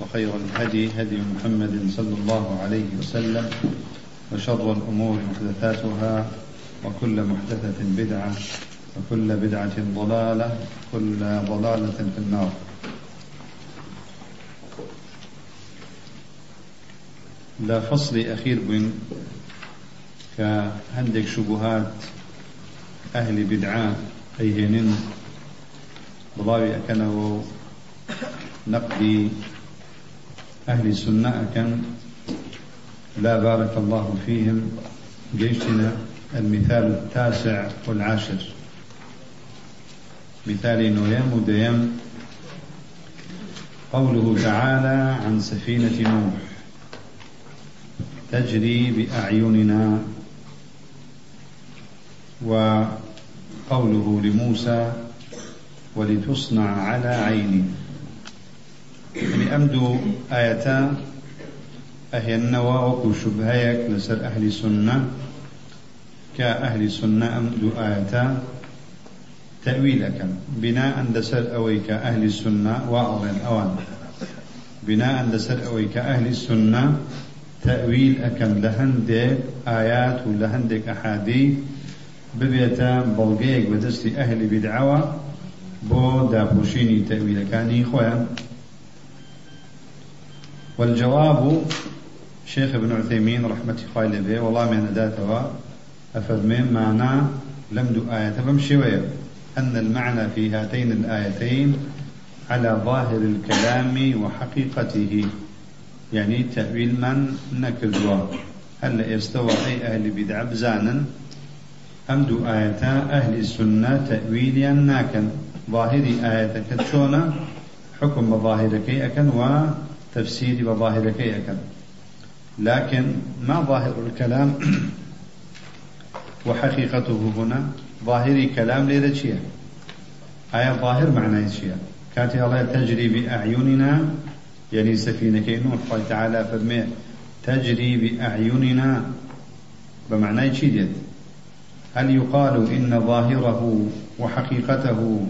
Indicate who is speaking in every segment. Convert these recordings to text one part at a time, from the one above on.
Speaker 1: وخير الهدي هدي محمد صلى الله عليه وسلم وشر الأمور محدثاتها وكل محدثة بدعة وكل بدعة ضلالة كل ضلالة في النار. لا فصل أخير بين كهندك شبهات أهل بدعاء أيهنن بڵاوی ئەەکەنەوە نقدي أهل السنة أكن لا بارك الله فيهم جيشنا المثال التاسع والعاشر. مثال نويم وديم. قوله تعالى عن سفينة نوح تجري بأعيننا. وقوله لموسى ولتصنع على عيني. يعني أمدو آيتا أهي النوى وكو شبهيك لسر أهل سنة كأهل سنة أمدو آيتا تأويل أكن بناء لسر أوي كأهل السنة وأظن أوان. بناء لسر أوي كأهل السنة تأويل أكن لهندك آيات ولهندك أحاديث. ببيتا بلغيك بدست أهل بدعوة. بۆ داپۆشینی تەویلەکانی خۆیان والجواب شيخ ابن عثيمين رحمة الله لبيه والله من ذاتها أفرمين معنى لم آية بمشوية أن المعنى في هاتين الآيتين على ظاهر الكلام وحقيقته. يعني تأويل من نكرزوا هل يستوى أي أهل بدع بزانا أم دو آيتا أهل السنة تأويليا ناكن ظاهري آية كتشونا حكم بظاهركي أكن وتفسير بظاهركي أكن لكن ما ظاهر الكلام؟ وحقيقته هنا ظاهري كلام ليلة شيء؟ آية ظاهر معنى شيء كانت الله تجري بأعيننا يعني سفينة نوح الله تعالى فرمي تجري بأعيننا. بمعنى شيء هل يقال إن ظاهره وحقيقته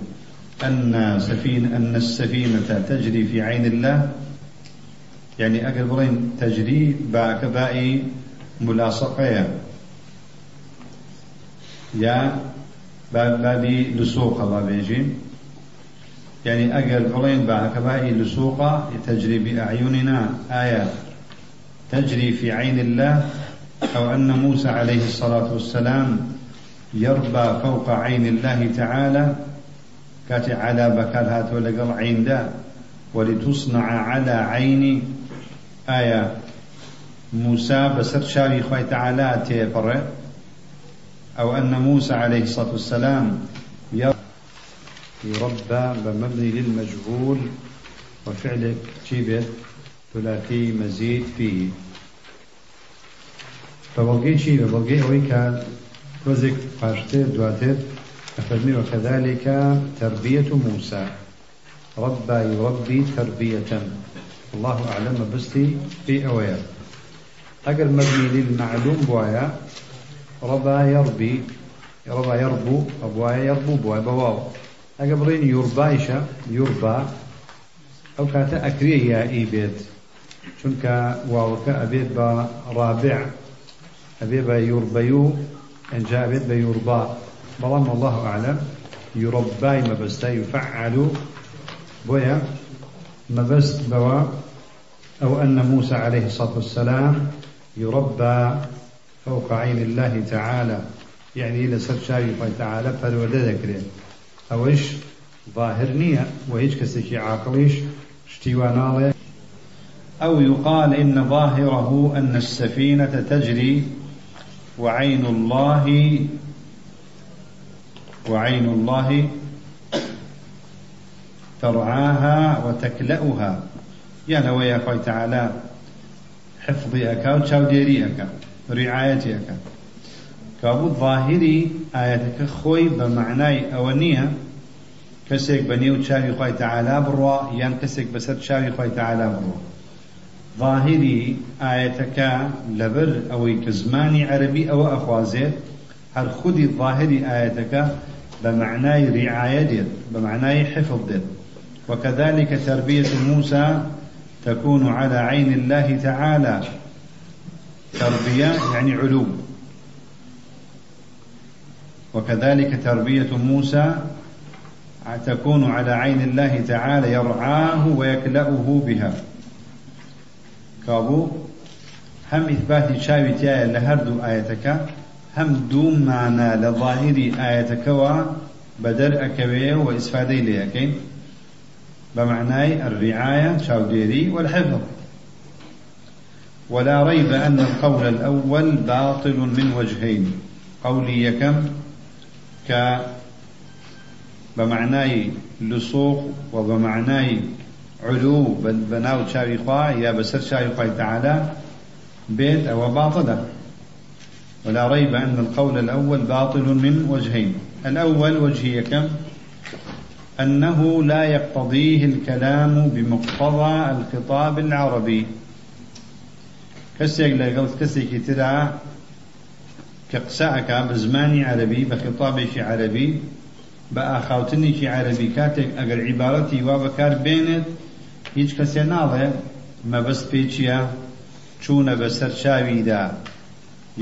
Speaker 1: أن سفينة أن السفينة تجري في عين الله؟ يعني أقل تجري باء ملاصقة. يا بابي لسوق بابيجي يعني أقل بلين باء لسوقة تجري بأعيننا آية. تجري في عين الله أو أن موسى عليه الصلاة والسلام يربى فوق عين الله تعالى. كاتي على بكال هات عين دا ولتصنع على عين آية موسى بسر شاري خوي تعالى تيبر أو أن موسى عليه الصلاة والسلام يربى بمبني للمجهول وفعل جيبه ثلاثي مزيد فيه فبلغي شيء بلغي أويكا توزك باشتر دواتر أفرمي وكذلك تربية موسى ربى يربي تربية الله أعلم بستي في أويا أقل مبني للمعلوم بوايا ربى يربي ربى يربو أبوايا يربو بوايا بواو. أقبرين يربايشا يربى أو كاتا أكريه يا إيبيت. چونك واوكا أبيت رابع. أبيت يربيو إن جاء أبيت بيربى بلام الله أعلم. يربى مبستا يفعل بويا مبست بوا أو أن موسى عليه الصلاة والسلام يربى فوق عين الله تعالى. يعني إلى سرشاوي الله تعالى فالودى ذكره. أو إيش ظاهر نية. وإيش كسكي عاقليش. اشتوانا أو يقال إن ظاهره أن السفينة تجري وعين الله وعين الله ترعاها وتكلأها. يا نويا خوي تعالى حفظي أكا وتشاوديري أكا رعايتي أكا كابو ظاهري آياتك خوي بمعناي أونية كسيك بنيو تشاوي خوي تعالى بروا يان كسيك بسر تشاوي خوي تعالى بروا ظاهري آياتك لبر أو كزماني عربي أو أخوازيت هل خدي ظاهري آياتك بمعناي رعاية ديت بمعناي حفظ وكذلك تربية موسى تكون على عين الله تعالى. تربية يعني علو وكذلك تربية موسى تكون على عين الله تعالى يرعاه ويكلأه بها. كابو هم إثبات شاوي تيايا لهردو آيتك هم دوم معنى لظاهر آيتك وبدر أكوية وإسفادي ليكين. بمعنى الرعاية شاوديري والحفظ. ولا ريب أن القول الأول باطل من وجهين. قولي يكم ك بمعنى لصوق وبمعنى علو. بناو شاوي خوا يا بسر شاوي خوا تعالى بيت أو باطلة ولا ريب أن القول الأول باطل من وجهين. الأول وجهي كم أنه لا يقتضيه الكلام بمقتضى الخطاب العربي. كسيك لقلت كسيك ترى كقساك بزماني عربي بخطابك عربي بأخوتنك عربي. كاتك أقل عبارتي وابكار بينت هیچ کەسێ ناڵێ مەبەست پێچیە چوونە بەسەر چاویدا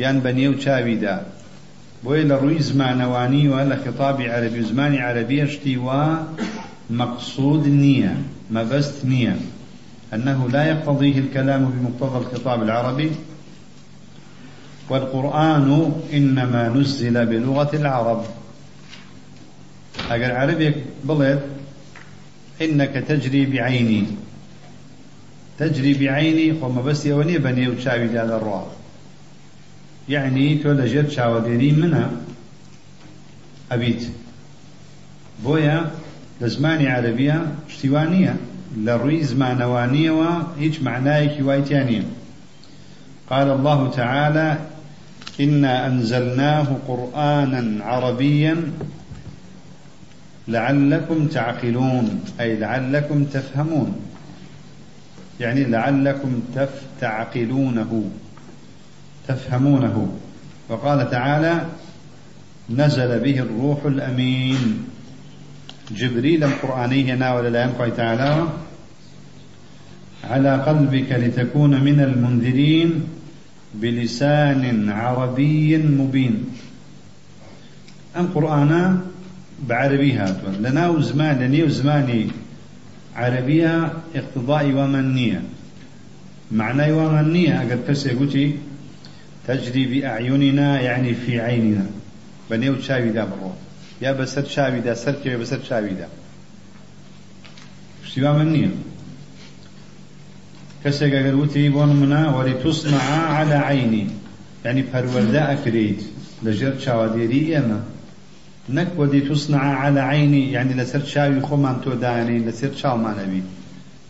Speaker 1: یان بە نێو چاویدا بۆیە لە ڕووی زمانەوانیوە لە خطابی عەربی و زمانی وا مقصود نییە مەبەست نییە. أنه لا يقتضيه الكلام بمقتضى الخطاب العربي. والقرآن إنما نزل بلغة العرب. أجر عربي بلد إنك تجري بعيني. تجري بعيني وما بس يوني بني وشاوي هذا الروا يعني تولى جد شاوديري منها. أبيت. بويا لزماني عربية اشتوانية لروي زمانوانية وهيج معناه كوايتانية قال الله تعالى إنا أنزلناه قرآنا عربيا لعلكم تعقلون. أي لعلكم تفهمون. يعني لعلكم تعقلونه تفهمونه. وقال تعالى نزل به الروح الأمين. جبريل القرآني هنا ولا لا ينقع تعالى؟ على قلبك لتكون من المنذرين بلسان عربي مبين. أم قرآن بعربي هاتون لنا زمان لنيو زماني عربية اقتضاء ومنية. معنى ومنية أقد كسي قلتي تجري بأعيننا يعني في عيننا. بنيو تشاوي دا برو يا بسر شاوي دا سر يا بسر شاوي دا. سوى منية كسي قد قلتي منا ولتصنع على عيني. يعني فروردا أكريد لجر شاوديري أنا. نك ودي تصنع على عيني. يعني لسر شاوي خمان تو داني لسر شاو ما نبي.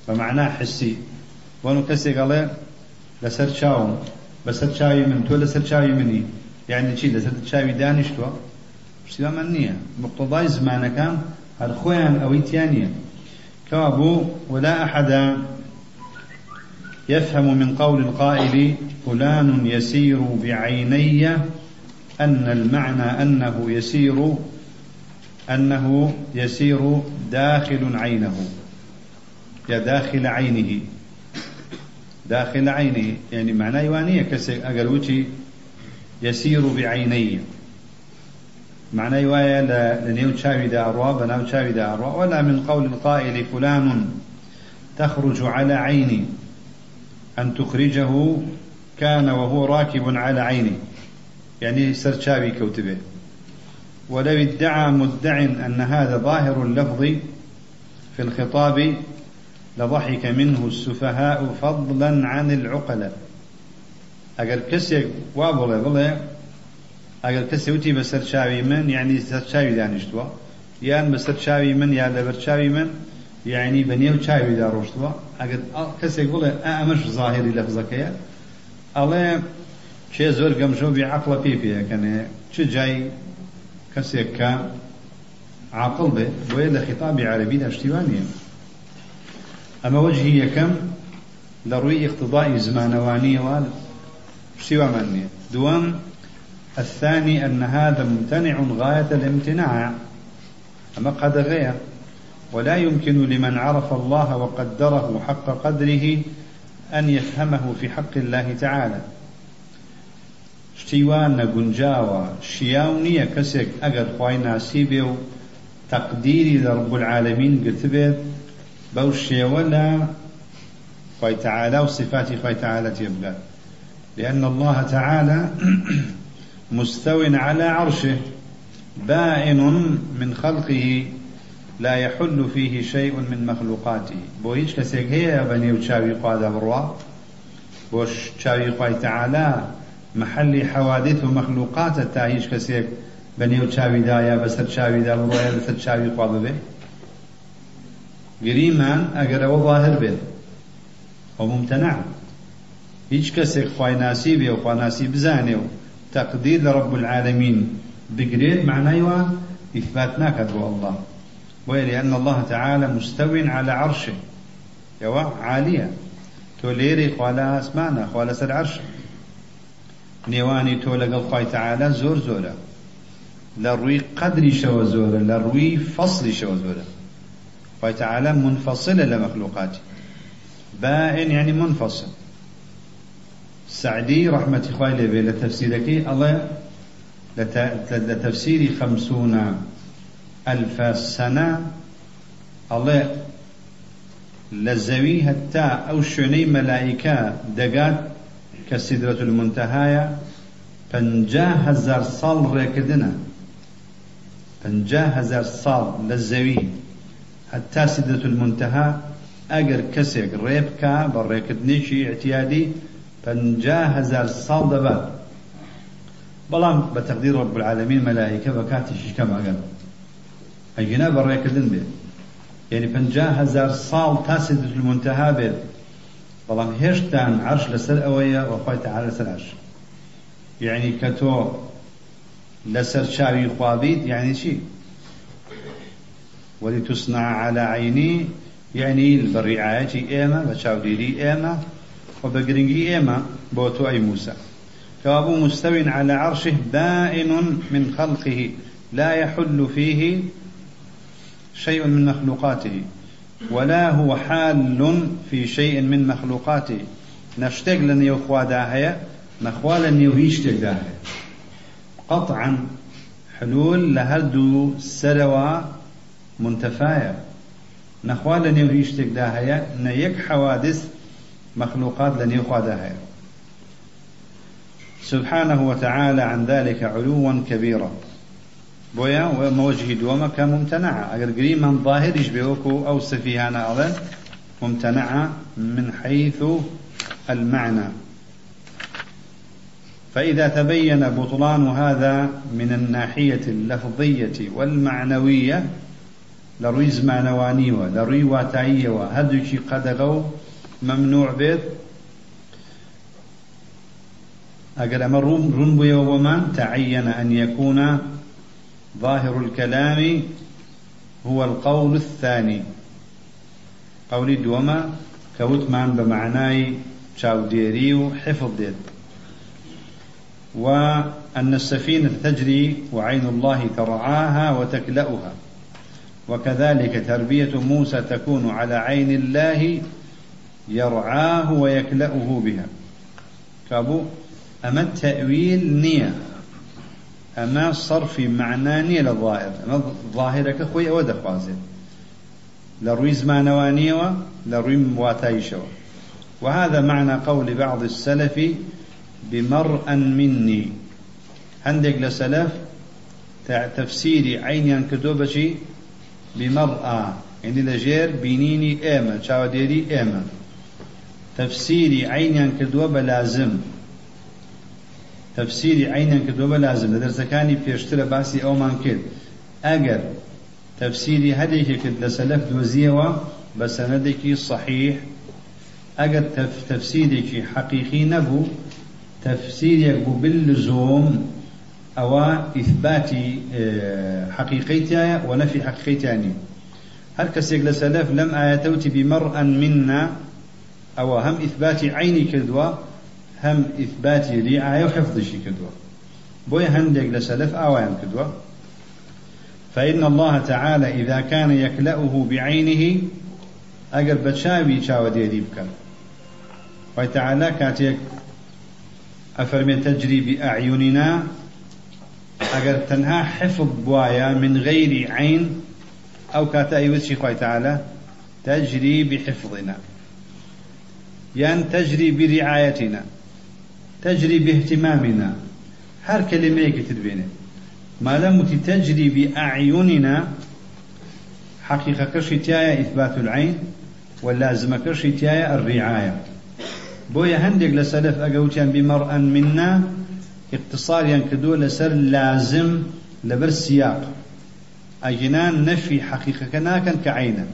Speaker 1: فمعناه حسي. وانو كسي قال لسر شاو. بسر شاوي من تو لسر شاوي مني. يعني شي لسر شاوي تو؟ شتي من نية مقتضاي زمان كان الخوان أو تيانية كابو ولا احد يفهم من قول القائل فلان يسير بعيني أن المعنى أنه يسير أنه يسير داخل عينه يا داخل عينه داخل عينه يعني معناه يوانية. كسي أقلوتي يسير بعيني. معناه يوايا لنيو تشاوي دا أروا بناو تشاوي دا أروا ولا من قول القائل فلان تخرج على عيني. أن تخرجه كان وهو راكب على عيني. يعني سرشاوي كوتبه. ولو ادعى مدع أن هذا ظاهر اللفظ في الخطاب لضحك منه السفهاء فضلا عن العقلاء. أقل كسي وابله بله أقل كسي وتي بسر شاوي من يعني سر شاوي دانشتوا. يان بسر شاوي من يا لبر شاوي من يعني بنيو شاوي دا روشتوا أقل كسي يقول أمش ظاهري لفظك يا ئەڵێ کێ زۆر گەمژۆ بێ عقلە پێ پێەکەنێ چ جای کەسێک کە عاقل بێ بۆیە لە دەشتیوان نیە ئەمە وەجهی یەکەم لە ڕووی اقتضائی زمانەوانیەوە شتیوامان نییە دووەم الثاني أن هذا ممتنع غاية الامتناع. أما قدغية ولا يمكن لمن عرف الله وقدره حق قدره أن يفهمه في حق الله تعالى. شتیوان نەگونجاوە شیاو نییە کەسێک ئەگەر خی ناسی بێ و تەقدیری لە شێوە لە خی تعالى وصفات خی تعالى تيبقى لأن الله تعالى مستو على عرشه بائن من خلقه لا يحل فيه شيء من مخلوقاته. بو هیچ کەسێک هەیە بە نێو چاوی خوادا بڕوا بۆش چاوی خی تعالى محلی حوادث و مەخلوقاتە تا هیچ کەسێک بە نێو چاویدایە بەسەر چاویدا بڕواە لەسەر چاوی خوا ببێ. گریمان ئەگەر ئەوە ظاهر بێت. ئەو ممتەنع هیچ کەسێک خوای ناسی بێ و خواناسی بزانێ و تقدير لرب العالمين بقريد معناه إثبات ناكد الله. ولأن الله تعالى مستو على عرشه. يوا عالية توليري خوالا اسمانا خوالا سر عرشه. نێوانی تۆ لەگەڵ خی تعاالە زۆر زۆرە. لە ڕووی قدری شەوە زۆرە لە ڕووی منفصلە لە مەخلوقاتی بائن يعني منفصل. سعدي رحمة خوي لبي لتفسيرك الله لتفسير خمسون ألف سنة. الله لزوي حتى أو شني ملائكة دقات كسدرة المنتهاية. پنجاه هزار ساڵ ڕێکردنە پنجاه هزار لە زەوی هەتا سدرة المنتها ئەگەر کەسێک ڕێ بکە بە ڕێکردنێکی اعتیادی هزار ساڵ دەبات بەڵام بە تەقدیر رب العالمین مەلایکە بە کاتیشی کەم ئەگەن ئەگەنا بە ڕێکردن بێت یعنی هزار ساڵ تا سدرة المنتها بێت بەڵام هێشتان عرش لەسەر ئەوەیە وەخوای تەعالی لەسەر عرش. یعنی کە تۆ لەسەر چاوی خوابیت یعنی چی ولتصنع على عيني يعني بالرعاية إيما بشاوديري إيما وبقرنجي إيما بوتو أي موسى. كابو مستو على عرشه بائن من خلقه لا يحل فيه شيء من مخلوقاته ولا هو حال في شيء من مخلوقاته. نشتق لن يخوا داهية نخوا لن يهيشتك داهية. قطعا حلول لهردو سروا منتفاية نخوا لن يهيشتك داهية نيك حوادث مخلوقات لن يخوا داهية سبحانه وتعالى عن ذلك علوا كبيرا. بۆیە مەوەجهی دووەمە کە ممتنعە ئەگەر گریمان ظاهریش بێوەکو ئەو سفیهانە ئەڵێن ممتنعە من حيث المعنى. فإذا تبين بطلان هذا من الناحية اللفظية والمعنوية لروي زمانواني لروي واتعية وهدوشي قدغو ممنوع بيت أقل أمر رنبي ومن تعين أن يكون ظاهر الكلام هو القول الثاني قولي دوما كوتمان بمعناي شاوديري وحفظ ديت وأن السفينة تجري وعين الله ترعاها وتكلأها وكذلك تربية موسى تكون على عين الله يرعاه ويكلأه بها. كابو أما التأويل نية أما صرفي معناني للظاهر أما ظاهرك خوي أو دخوازي لروي زمانوانية لروي مواتايشوا وهذا معنى قول بعض السلف بمرءا مني. عندك لسلف تفسيري عيني كتوبشي بمرأة يعني لجير بينيني إيما شاوديري إيما تفسيري عيني كدوة بلازم. تفسیری عینیان کردووە بە لازم لە دەرسەکانی پێشترە باسی ئەومان کرد ئەگەر تفسیری هەدێکێکت لە سەلەف دۆزیەوە بە سەنەدێکی صحیح ئەگەر تفسیرێکی حەقیقی نەبوو تفسير باللزوم. أو إثبات آه، حقيقتها ونفي حقيقتها هل كسيق لسلف لم آيتوت بمرأ منا؟ أو هم إثبات عيني كدوة هم إثبات رعاية وحفظ شي كدوة. بوي هندق لسلف آوان كدوة. فإن الله تعالى إذا كان يكلأه بعينه أجر بتشاوي شاو دي ديبك وتعالى كاتيك أفرمي تجري بأعيننا أجر تنها حفظ بوايا من غير عين أو كاتا أيوتشي تعالى تجري بحفظنا يعني تجري برعايتنا تجري باهتمامنا هر كلمة كتبينه ما لم تجري بأعيننا حقيقة كشتايا إثبات العين واللازمة كشتايا الرعاية بويا هندق لسلف أقوتيان بمرأة منا اقتصار ينكدو لسر لازم لبر السياق أجنان نفي حقيقة كناكا كعينا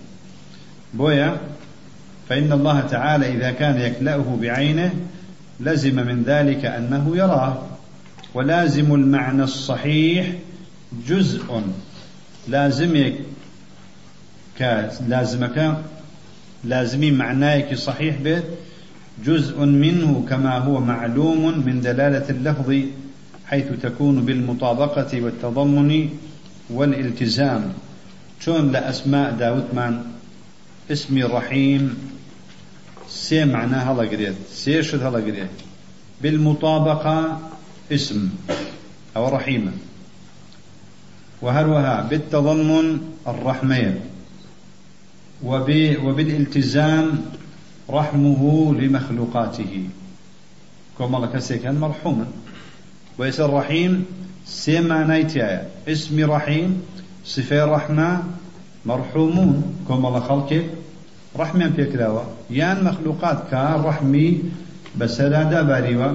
Speaker 1: بويا فإن الله تعالى إذا كان يكلأه بعينه لزم من ذلك أنه يراه. ولازم المعنى الصحيح جزء. لازمك لازمك لازمي معناك صحيح به جزء منه كما هو معلوم من دلالة اللفظ حيث تكون بالمطابقة والتضمن والالتزام. شون لأسماء داوتمان اسمي رحيم. سي معناها هلا قريت. سي شد هلا قريت. بالمطابقة اسم أو رحيمة وهروها بالتضمن الرحمين. وبالالتزام رحمه لمخلوقاته. كما الله كان مرحوما ويسر رحيم سيما نايتيا اسم رحيم صفة رحمة مرحومون. كما الله خلقك رحمة بيكلاوة يان مخلوقات كان رحمي بسلا داباريوا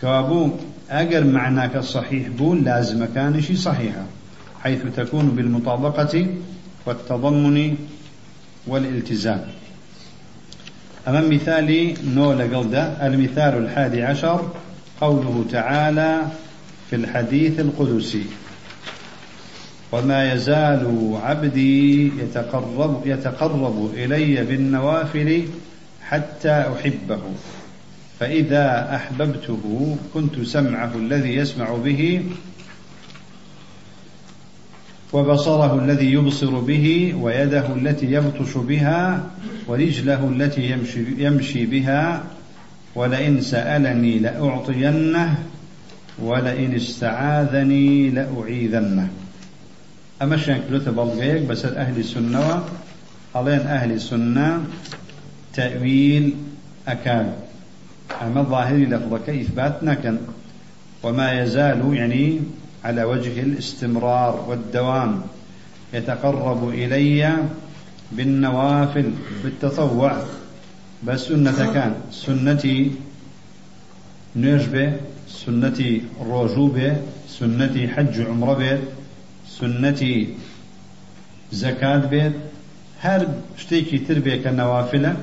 Speaker 1: كوابو أجر معناك الصحيح بون لازم كان شي صحيحة. حيث تكون بالمطابقة والتضمن والالتزام. أمام مثال نول قلدة المثال الحادي عشر قوله تعالى في الحديث القدسي وما يزال عبدي يتقرب يتقرب إلي بالنوافل حتى أحبه فإذا أحببته كنت سمعه الذي يسمع به وبصره الذي يبصر به ويده التي يبطش بها ورجله التي يمشي, يمشي بها ولئن سألني لأعطينه ولئن استعاذني لأعيذنه. أما شان كلوت بلغيك بس أهل السنة ألين أهل السنة تأويل أكاد. أما الظاهر لفظك إثباتنا كان. وما يزال يعني على وجه الاستمرار والدوام يتقرب إلي بالنوافل بالتطوع. بس سنة كان سنتي نجبة سنتي روجوبة سنتي حج عمرة بيت سنتي زكاة بيت. هر شتيكي تربية كنوافلة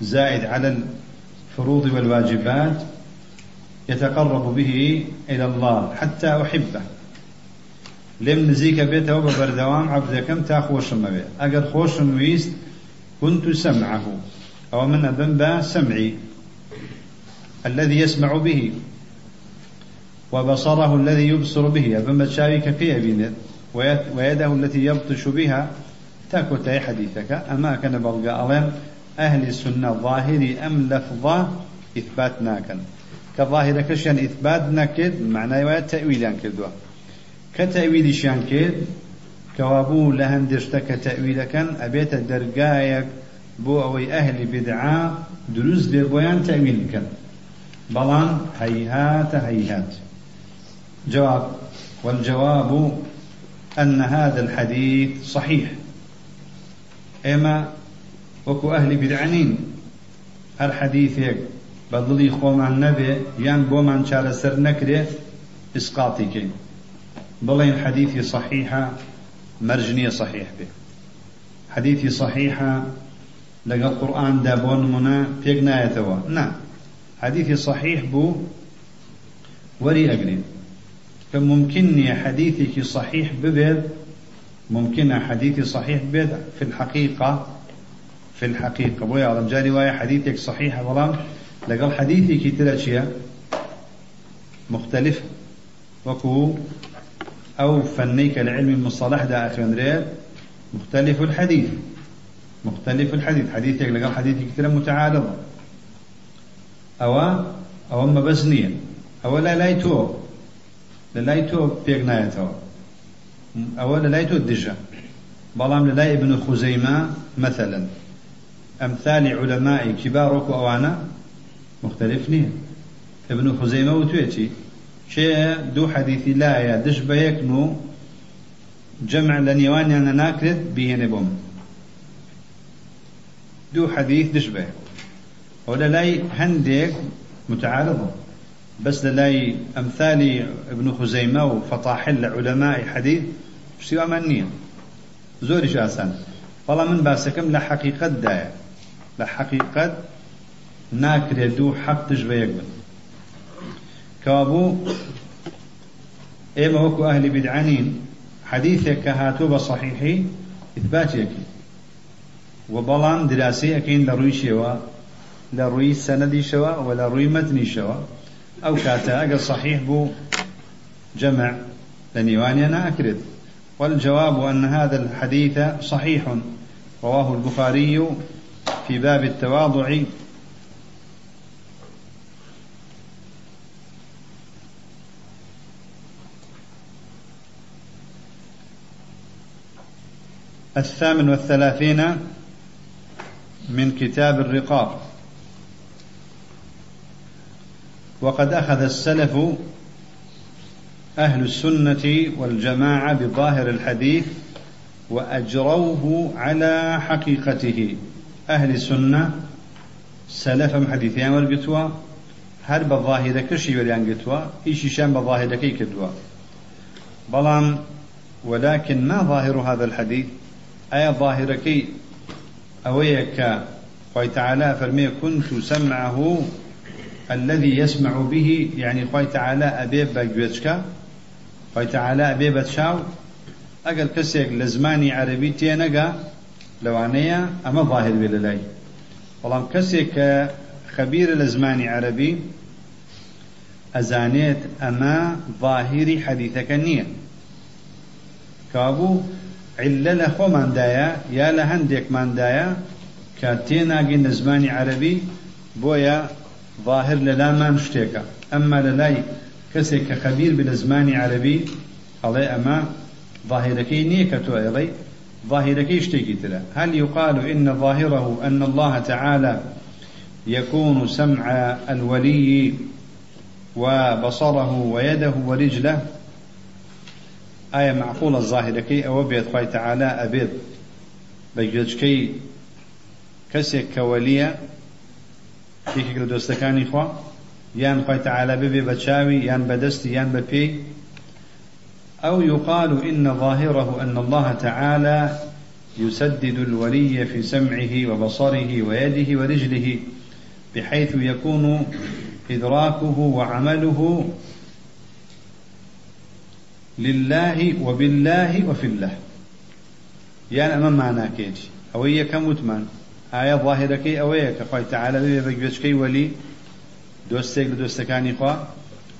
Speaker 1: زائد على الفروض والواجبات يتقرب به إلى الله حتى أحبه. لم نزيك بيته وبردوام عبدكم تا خوشم بي أقر خوشم ويست كنت سمعه. أو من أبن سمعي الذي يسمع به. وبصره الذي يبصر به. أبن تشارك في أبينت ويده التي يبطش بها. تاكو تاي حديثك أما كان بلغا ألم أهل السنة ظاهري أم لفظة إثبات ناكن كظاهرة كشان إثبات نكد معناه تأويل كردوا كتأويل شان كد كوابو لهن درشتك تأويل كان أبيت درقايك بو أوي أهل بدعاء دروز تأويل كان بلان هيهات هيهات جواب والجواب أن هذا الحديث صحيح. إما وكو أهل بدعنين الحديث هيك بدلي خوما النبي يان بومان شار سر نكره إسقاطي كي بلين حديثي صحيحة مرجنية صحيح به حديثي صحيحة لقى القرآن دابون منا فيك نايتوا نعم. حديثي صحيح بو وري أقرين فممكن حديثك صحيح ببيض ممكن حديثي صحيح ببيض في الحقيقة في الحقيقة. بو يعلم جاري واي حديثك صحيح ولام لقال حديثي كي مختلف. وكو أو فنيك العلم المصطلح دا أخي مختلف الحديث. مختلف الحديث. حديثك لقال حديثك كثيرا متعارضة أو أو أما بزنية. أو لا لا يتو لا يتو بيغنايتو أو لا يتو الدجا بلام لا ابن خزيمة مثلا. أمثال علماء كبارك أوانا مختلف نيه ابن خزيمة وتويتي. شيء دو حديث لا يا دش بيكنو جمع لنيوان أنا ناكرت بيهن بوم. دو حديث دش بيه ولا لاي هنديك متعارضة. بس لاي أمثال ابن خزيمة وفطاحل علماء حديث سوى منية زوري شاسان فلا من باسكم لحقيقة داية. لحقيقة ناكر دو حق تشبه كابو إما وكو أهل بدعانين. حديثك هاتوب صحيحي إثباتك وبلان دراسي أكين لروي شوا لروي سندي شوا ولا روي متني شوا. أو كاتا أقل صحيح بو جمع لنيواني أنا أكرد. والجواب أن هذا الحديث صحيح. رواه البخاري في باب التواضع الثامن والثلاثين من كتاب الرقاق وقد أخذ السلف أهل السنة والجماعة بظاهر الحديث وأجروه على حقيقته. أهل السنة سلف حديثيان والقتوى هل بظاهر كشي وليان قتوى؟ إيشي شان بظاهر كي كدوى بلان ولكن ما ظاهر هذا الحديث؟ أي ظاهر كي أويك خوي تعالى فرمي كنت سمعه الذي يسمع به. يعني خوي تعالى أبي بجوتشكا خوي تعالى أبي بتشاو. أقل كسيك لزماني عربي تينقا لوانيا أما ظاهر بللاي. والله كسيك خبير لزماني عربي. أزانيت أما ظاهري حديثك النية كابو لخو من دايا يا لهندك من دايا كاتينا قين زماني عربي بويا ظاهر للا ما مشتيكا أما للاي كسيك خبير بالزماني عربي علي أما ظاهرك نيكة أيضي ظاهرك اشتكي تلا هل يقال إن ظاهره أن الله تعالى يكون سمع الولي وبصره ويده ورجله آية معقولة الظاهرة كي أو بيت خوي تعالى أبيض بيجوجكي كسيك كولية كيك دوستكاني خوا يان خوي تعالى ببي بتشاوي يان بدستي يان ببي أو يقال إن ظاهره أن الله تعالى يسدد الولي في سمعه وبصره ويده ورجله بحيث يكون إدراكه وعمله لله وبالله وفي الله. يعني أمام معنى كيجي أو هي كمتمان آية ظاهرة كي أو هي كخوي تعالى ببي بجوش ولي. دوستك لدوستكاني خوا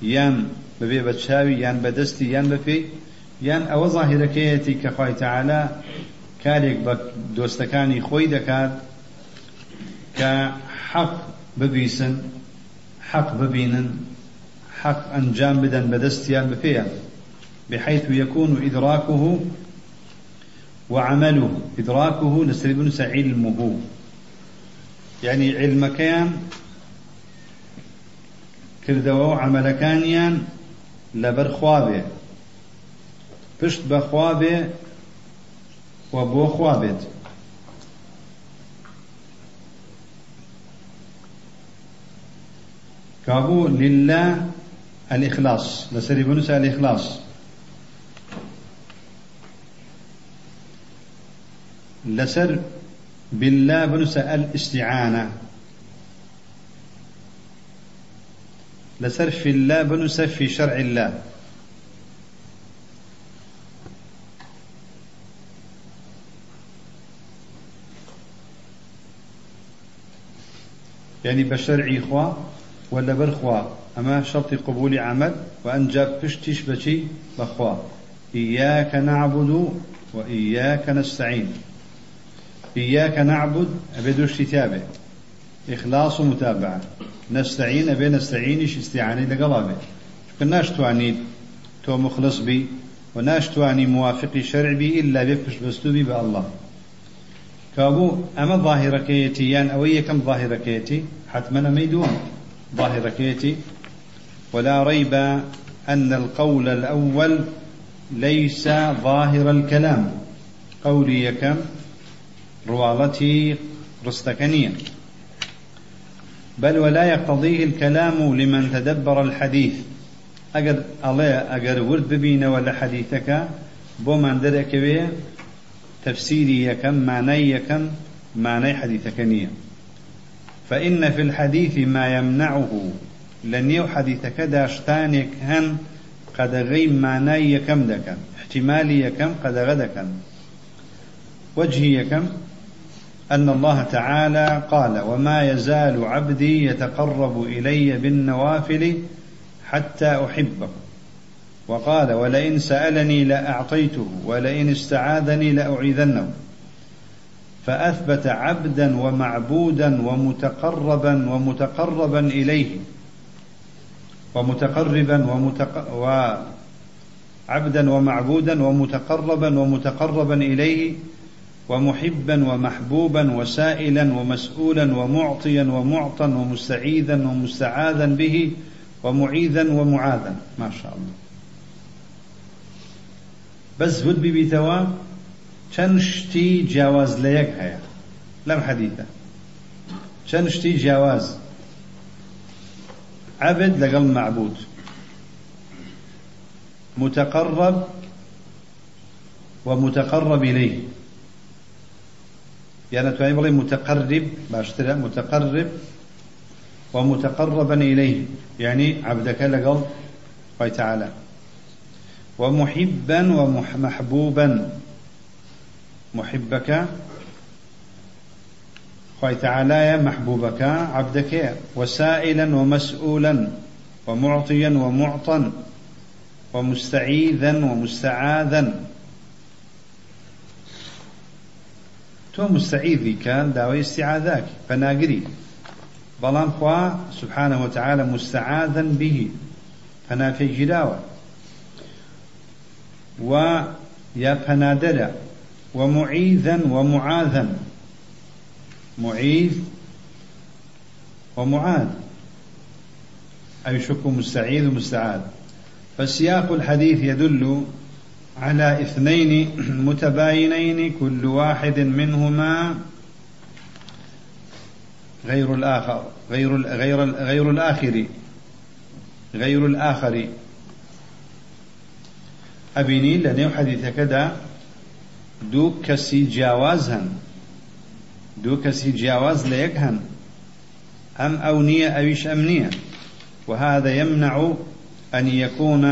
Speaker 1: يان ببي بتشاوي يان بدستي يان بفي. يان أو ظاهرة كيتي كخوي تعالى. كاريك دوستكاني خوي دكات كحق ببيسن حق ببينن حق أنجام بدن بدستيان بفيان بحيث يكون إدراكه وعمله. إدراكه نسربنس علمه. يعني علم كان كردوا عمل كانيان لبر خوابه. پشت بخوابه وبو خوابت. كابو لله الإخلاص لسري بنس الإخلاص. لسر بالله بنسى الاستعانة لسر في الله بنسف في شرع الله. يعني بشرعي خوا ولا برخوا أما شرط قبول عمل وأن جاب بشتش بشي بخوا إياك نعبد وإياك نستعين. إياك نعبد أبدوش كتابه إخلاص ومتابعة. نستعين أبي نستعينش استعاني لقلابه كناش تواني تو مخلص بي وناش تواني موافق شرع بي إلا بفش بستوبي بالله. كابو أما ظاهرة كيتي؟ يعني أوي كم ظاهرة كيتي؟ حتما ميدون ظاهرة كيتي. ولا ريب أن القول الأول ليس ظاهر الكلام. قولي كم؟ روالتي رستكنية بل ولا يقتضيه الكلام لمن تدبر الحديث. أجر الله أجر ورد ببين ولا حديثك بو من درك به تفسيري يكم معنى يكم معنى حديثك نية فإن في الحديث ما يمنعه لن يو حديثك داشتانك هن قد غيم معنى يكم دكا احتمالي يكم قد غدكا وجهي يكم أن الله تعالى قال وما يزال عبدي يتقرب إلي بالنوافل حتى أحبه وقال ولئن سألني لأعطيته ولئن استعاذني لأعيذنه فأثبت عبدا ومعبودا ومتقربا ومتقربا إليه. ومتقربا ومتق... وعبدا ومعبودا ومتقربا ومتقربا إليه. ومحبا ومحبوبا وسائلا ومسؤولا ومعطيا ومعطا ومستعيذا ومستعاذا به ومعيذا ومعاذا. ما شاء الله. بس ود ببيتوا چەند شتی جیاواز لە یەک هەیە لەم جیاواز. عبد لەگەڵ معبود. متقرب ومتقرب إليه. يعني تواني بغي متقرب باشترى متقرب ومتقربا إليه. يعني عبدك لقل الله تعالى ومحبا ومحبوبا. محبك خوي تعالى محبوبك عبدك وسائلا ومسؤولا ومعطيا ومعطا ومستعيذا ومستعاذا. تو مستعيذي كان داوي استعاذاك فناقري بلان خوا سبحانه وتعالى مستعاذا به فنا في جداوة ويا فنادلا ومعيذا ومعاذا معيذ ومعاذ أي شك مستعيذ ومستعاذ فسياق الحديث يدل على اثنين متباينين كل واحد منهما غير الآخر غير غير غير الآخر غير الآخر. أبيني لأن حديث كذا کەسی جیاواز لە یەک هەن ئەم ئەو نییە ئەویش ئەم نییە وهذا يمنع أن يكون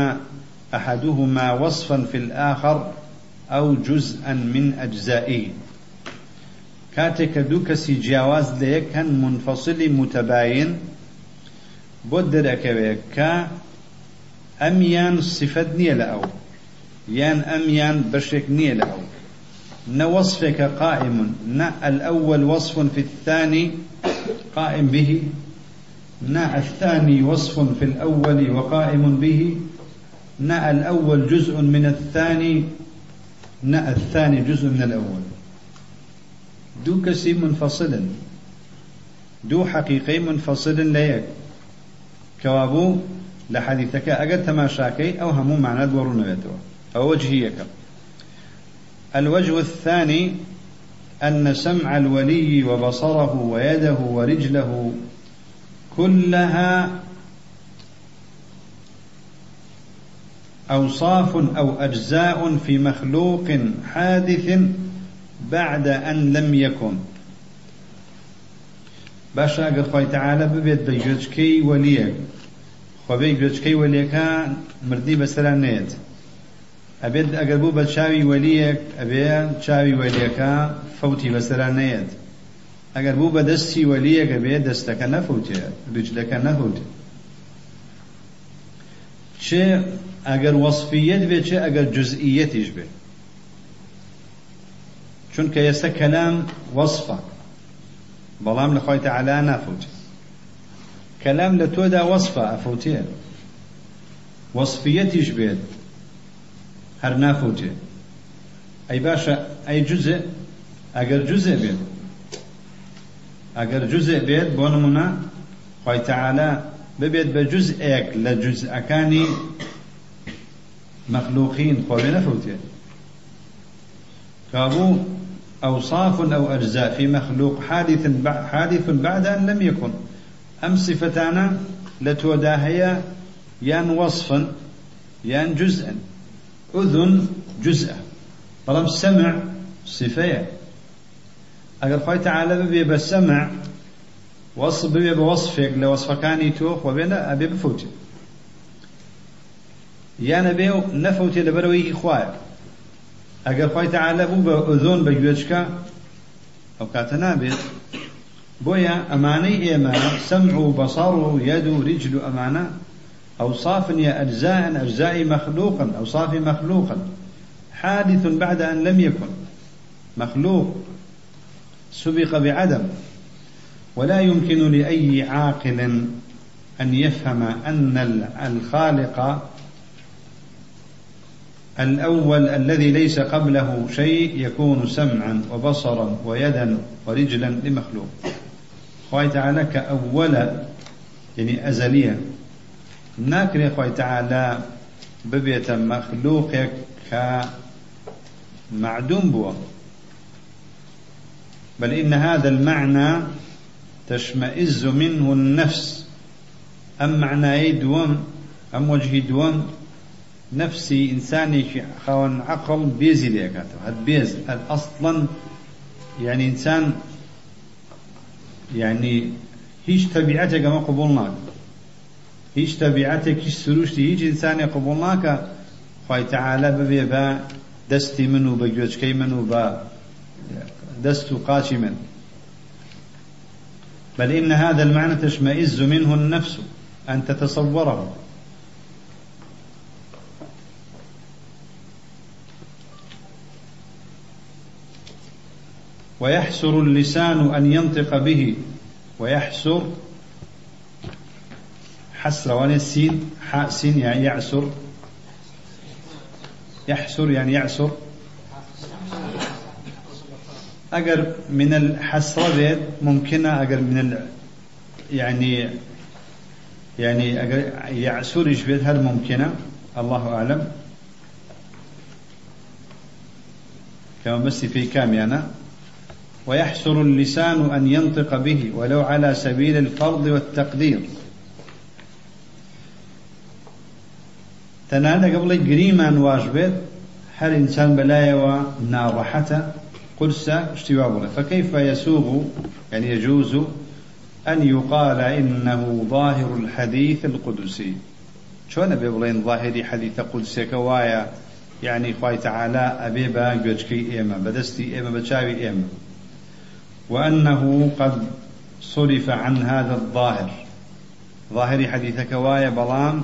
Speaker 1: أحدهما وصفا في الآخر أو جزءا من أجزائه. كاتك دوكسي جواز ليك منفصل متباين بودر أكويك أميان صفة نية لأو يان أميان بشك نية لأو وصفك قائم نا الأول وصف في الثاني قائم به نا الثاني وصف في الأول وقائم به. نا الأول جزء من الثاني نا الثاني جزء من الأول. دو كسي منفصلا دو حقيقي منفصل ليك. كوابو لحديثك أجد تماشاكي أو همو معنى دورنا أو وجهيك. الوجه الثاني أن سمع الولي وبصره ويده ورجله كلها أوصاف أو أجزاء في مخلوق حادث بعد أن لم يكن. باشا قد خوي تعالى ببيت بيجوجكي وليك گوێچکەی وەلیەکە مردی بەسەران نێت ئەبێت ئەگەر بوو بە چاوی وەلیەک ئەبێ چاوی وەلیەکە فەوتی بەسەران نێت ئەگەر بوو بە دەستی وەلیەک ئەبێ دەستەکە نەفوتێ ریجلەکە نەفوتێ چێ ئەگەر وەصفیەت بێت چێ ئەگەر جزئیەتیش بێت چونکە ئێستا کەلام وەصفە بەڵام لە خۆی تەعالا نافوتێ. کەلام لە تۆدا وەصفە ئەفوتێ. وەصفیەتیش بێت هەر نافوتێ. ئەی باشە ئەی جوزێ ئەگەر جوزێ بێت ئەگەر جوزێ بێت بۆ نمونە خۆی مەخلوقین خۆێ نەفوتێ كابو أوصاف أو أجزاء في مخلوق حادث حادث بعد أن لم يكن. أم صفتانا لتوداهيا يان وصفا يان جزءا أذن جزءا بەڵام سمع صفەیە ئەگەر خۆی تعالە ببێ بە سەمع وەصف ببێ بە وەصفێک لە وەصفەکانی تۆ یانە بێ و نەفوتێ لەبەرەوەی خوایە ئەگەر خۆی تعالە بوو بە ئۆزۆن بە گوێچکە ئەو کاتە نابێت. بۆیە ئەمانەی ئێمە سەمع أوصاف يا أجزاء أجزاء مخلوقا أوصاف مخلوقا حادث بعد أن لم يكن. مخلوق. سبق بعدم. ولا يمكن لأي عاقل أن يفهم أن الخالق الأول الذي ليس قبله شيء يكون سمعا وبصرا ويدا ورجلا لمخلوق. خوي تعالى كأول يعني أزليا ناكري خوي تعالى ببيت مخلوقك كمعدوم بوا بل إن هذا المعنى تشمئز منه النفس. أم معنى دوم؟ أم وجه دوم؟ نفسي إنساني خون عقل بيزي ليكاته هاد بيز هاد أصلا يعني إنسان يعني هيش طبيعتك ما قبولناك هيش طبيعتك هيش سروشتي هيش إنساني قبولناك خوي تعالى ببي با دستي منو بجوجكي منو با دست قاشي من. بل إن هذا المعنى تشمئز منه النفس أن تتصوره. ويحسر اللسان أن ينطق به. ويحسر حسر وان السين؟ حاء سين يعني يعسر. يحسر يعني يعسر. أجر من الحسرة بيت ممكنة أجر من ال يعني يعني أجر يعسر يشبه هل ممكنة. الله أعلم. كما بس في كام يعني ويحسر اللسان أن ينطق به ولو على سبيل الفرض والتقدير. تنادا قبل قريما واجبت هل إنسان بلايا ناضحة قرصة اشتباه فكيف يسوغ يعني يجوز أن يقال إنه ظاهر الحديث القدسي؟ شلون أبي بلين ظاهري حديث قدسي؟ كوايا يعني خواي تعالى أبيبا جوجكي إيما بدستي إيما بتشاوي إيما. وأنه قد صرف عن هذا الظاهر. ظاهر حديث كوايا بلام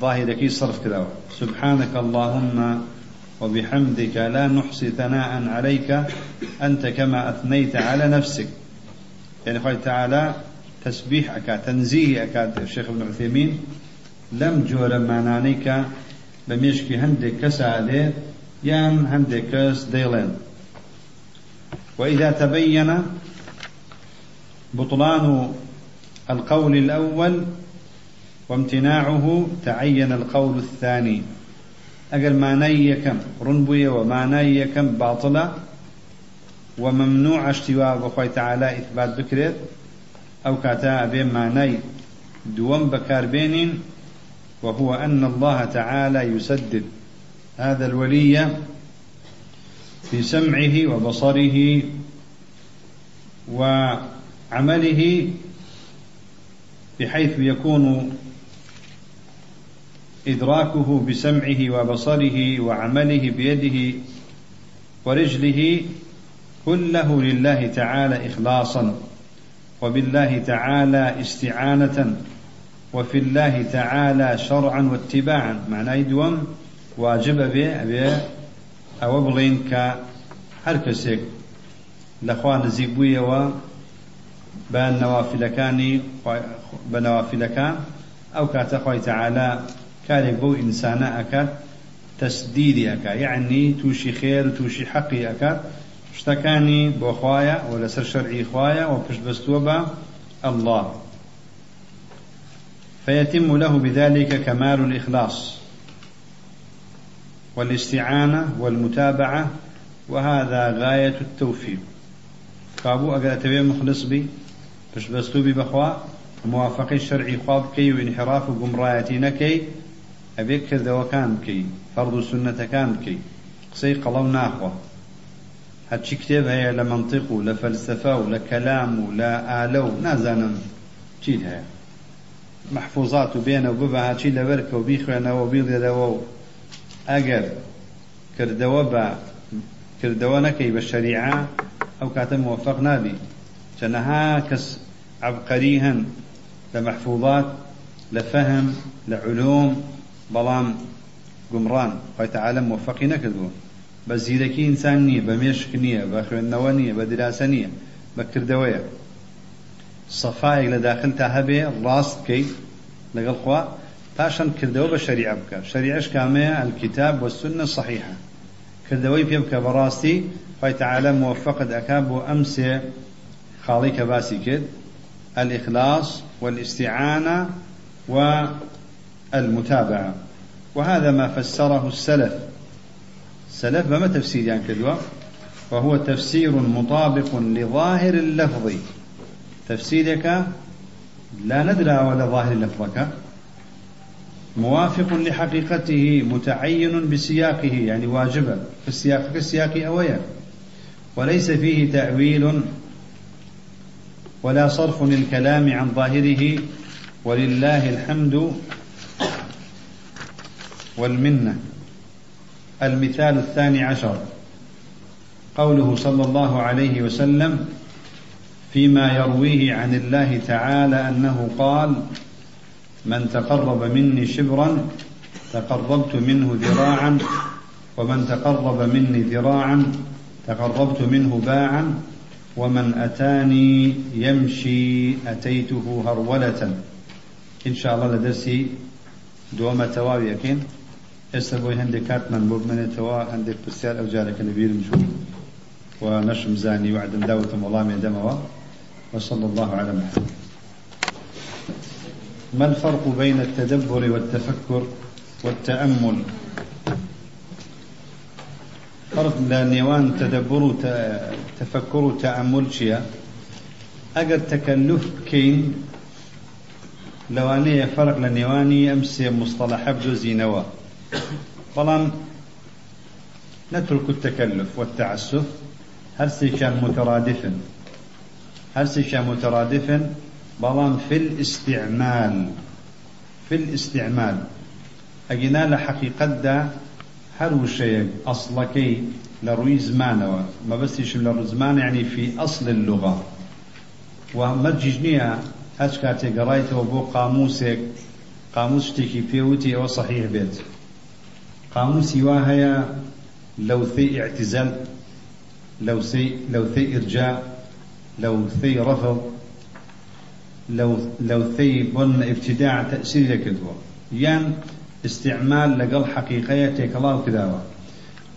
Speaker 1: ظاهرك صرف كذا سبحانك اللهم وبحمدك لا نحصي ثناء عليك أنت كما أثنيت على نفسك. يعني قال تعالى تسبيح أكاد تنزيه أكاد الشيخ ابن عثيمين لم جور معنانيك بمشكي هندك كسالي يان هندك كس ديلين وإذا تبين بطلان القول الأول وامتناعه تعين القول الثاني. أقل معنى كم رنبوية ومعنى كم باطلة وممنوع اشتواء بخوي تعالى إثبات بكرت أو كاتا بين معنى دوم بكار وهو أن الله تعالى يسدد. هذا الولي في سمعه وبصره وعمله بحيث يكون إدراكه بسمعه وبصره وعمله بيده ورجله كله لله تعالى إخلاصا وبالله تعالى استعانة وفي الله تعالى شرعا واتباعا. معناه دوم واجب به أو بڵین کە هەر کەسێک لەخوا نزیک بوویەوە بە نەوافلەکانی بە نەوافلەکان ئەو کاتە خۆی تەعالا کارێک بۆ ئینسانە ئەکات تەسدیری ئەکا. یعنی تووشی خێر و تووشی حەقی ئەکات شتەکانی بۆ خوایە و لەسەر شەرعی خوایە و پشت بەستووە بە الله فيتم له بذلك كمال الإخلاص. والاستعانة والمتابعة وهذا غاية التوفيق. كابو أقل أتبع مخلص بي؟ بش بستوبي بخوا؟ موافقي الشرعي خواب كي وانحراف وقمرايتي نكي أبيك كذا وكان كي فرض سنة كان كي. قصي قلو ناخوة هاتشي كتاب هي لمنطق ولا فلسفة ولا كلام ولا آلو نازانا چيت هي محفوظات بينه وببها هاتشي لبركة وبيخوانا وبيضي ئەگەر کردەوە بە کردەوە نەکەی بە شەریعە ئەو کاتە موفق نابی. چەنەها کەس عبقەری هەن لە مەحفوظات لە فەهم لە علوم بەڵام موفقی نەکردووە. بە زیرەکی ئینسان نییە بە مێشک نییە بە خوێندنەوە نییە بە دراسە نییە بە کردەوەیە. سەفایەک لە داخل تا هەبێ ڕاست بکەیت لەگەڵ پاشان کردەوە بە شەریعە بکە. شەریعەش کامەیە الکتاب والسنة صحيحة کردەوەی پێ بکە بەڕاستی خی تعالى موفقت ئەکا بۆ کرد الإخلاص والاستعانة والمتابعة وهذا ما فسره السلف. السلف بما تفسير يعني كدوا؟ وهو تفسير مطابق لظاهر اللفظ. تفسيرك لا ندرى ولا ظاهر لفظك. موافق لحقيقته متعين بسياقه يعني واجبا. في السياق كالسياق أويا وليس فيه تأويل ولا صرف للكلام عن ظاهره. ولله الحمد والمنة. المثال الثاني عشر. قوله صلى الله عليه وسلم فيما يرويه عن الله تعالى أنه قال من تقرب مني شبرا تقربت منه ذراعا ومن تقرب مني ذراعا تقربت منه باعا ومن أتاني يمشي أتيته هرولة. إن شاء الله لدرسي دوما تواوي أكين استبوي هندي كاتمان بوب من توا هندي برسال أو جارك نبيل مشوف ونشم زاني وعدا داوة والله من دموا وصلى الله على محمد. ما الفرق بين التدبر والتفكر والتأمل؟ فرق لنيوان تدبر تفكر تأمل شيء. أجر تكلف كين لوانية فرق لنيواني أمس مصطلح بدو زينوا طبعا نترك التكلف والتعسف. هرسي كان مترادفا هرسي كان مترادفا بلان في الاستعمال في الاستعمال. أجينا لحقيقة دا هر شيء أصلكي لروي زمانه ما بس يشم لروي زمان يعني في أصل اللغة. ومرججنيها هاش كاتي قرأيته بو قاموسك قاموس تيكي بيوتي أو صحيح بيت. قاموس واهيا لو ثي اعتزال لو ثي لو ثي إرجاء لو ثي رفض. لو لو ثي بن ابتداع تأثير كدوة يان استعمال لقل حقيقية تيكلا كداوة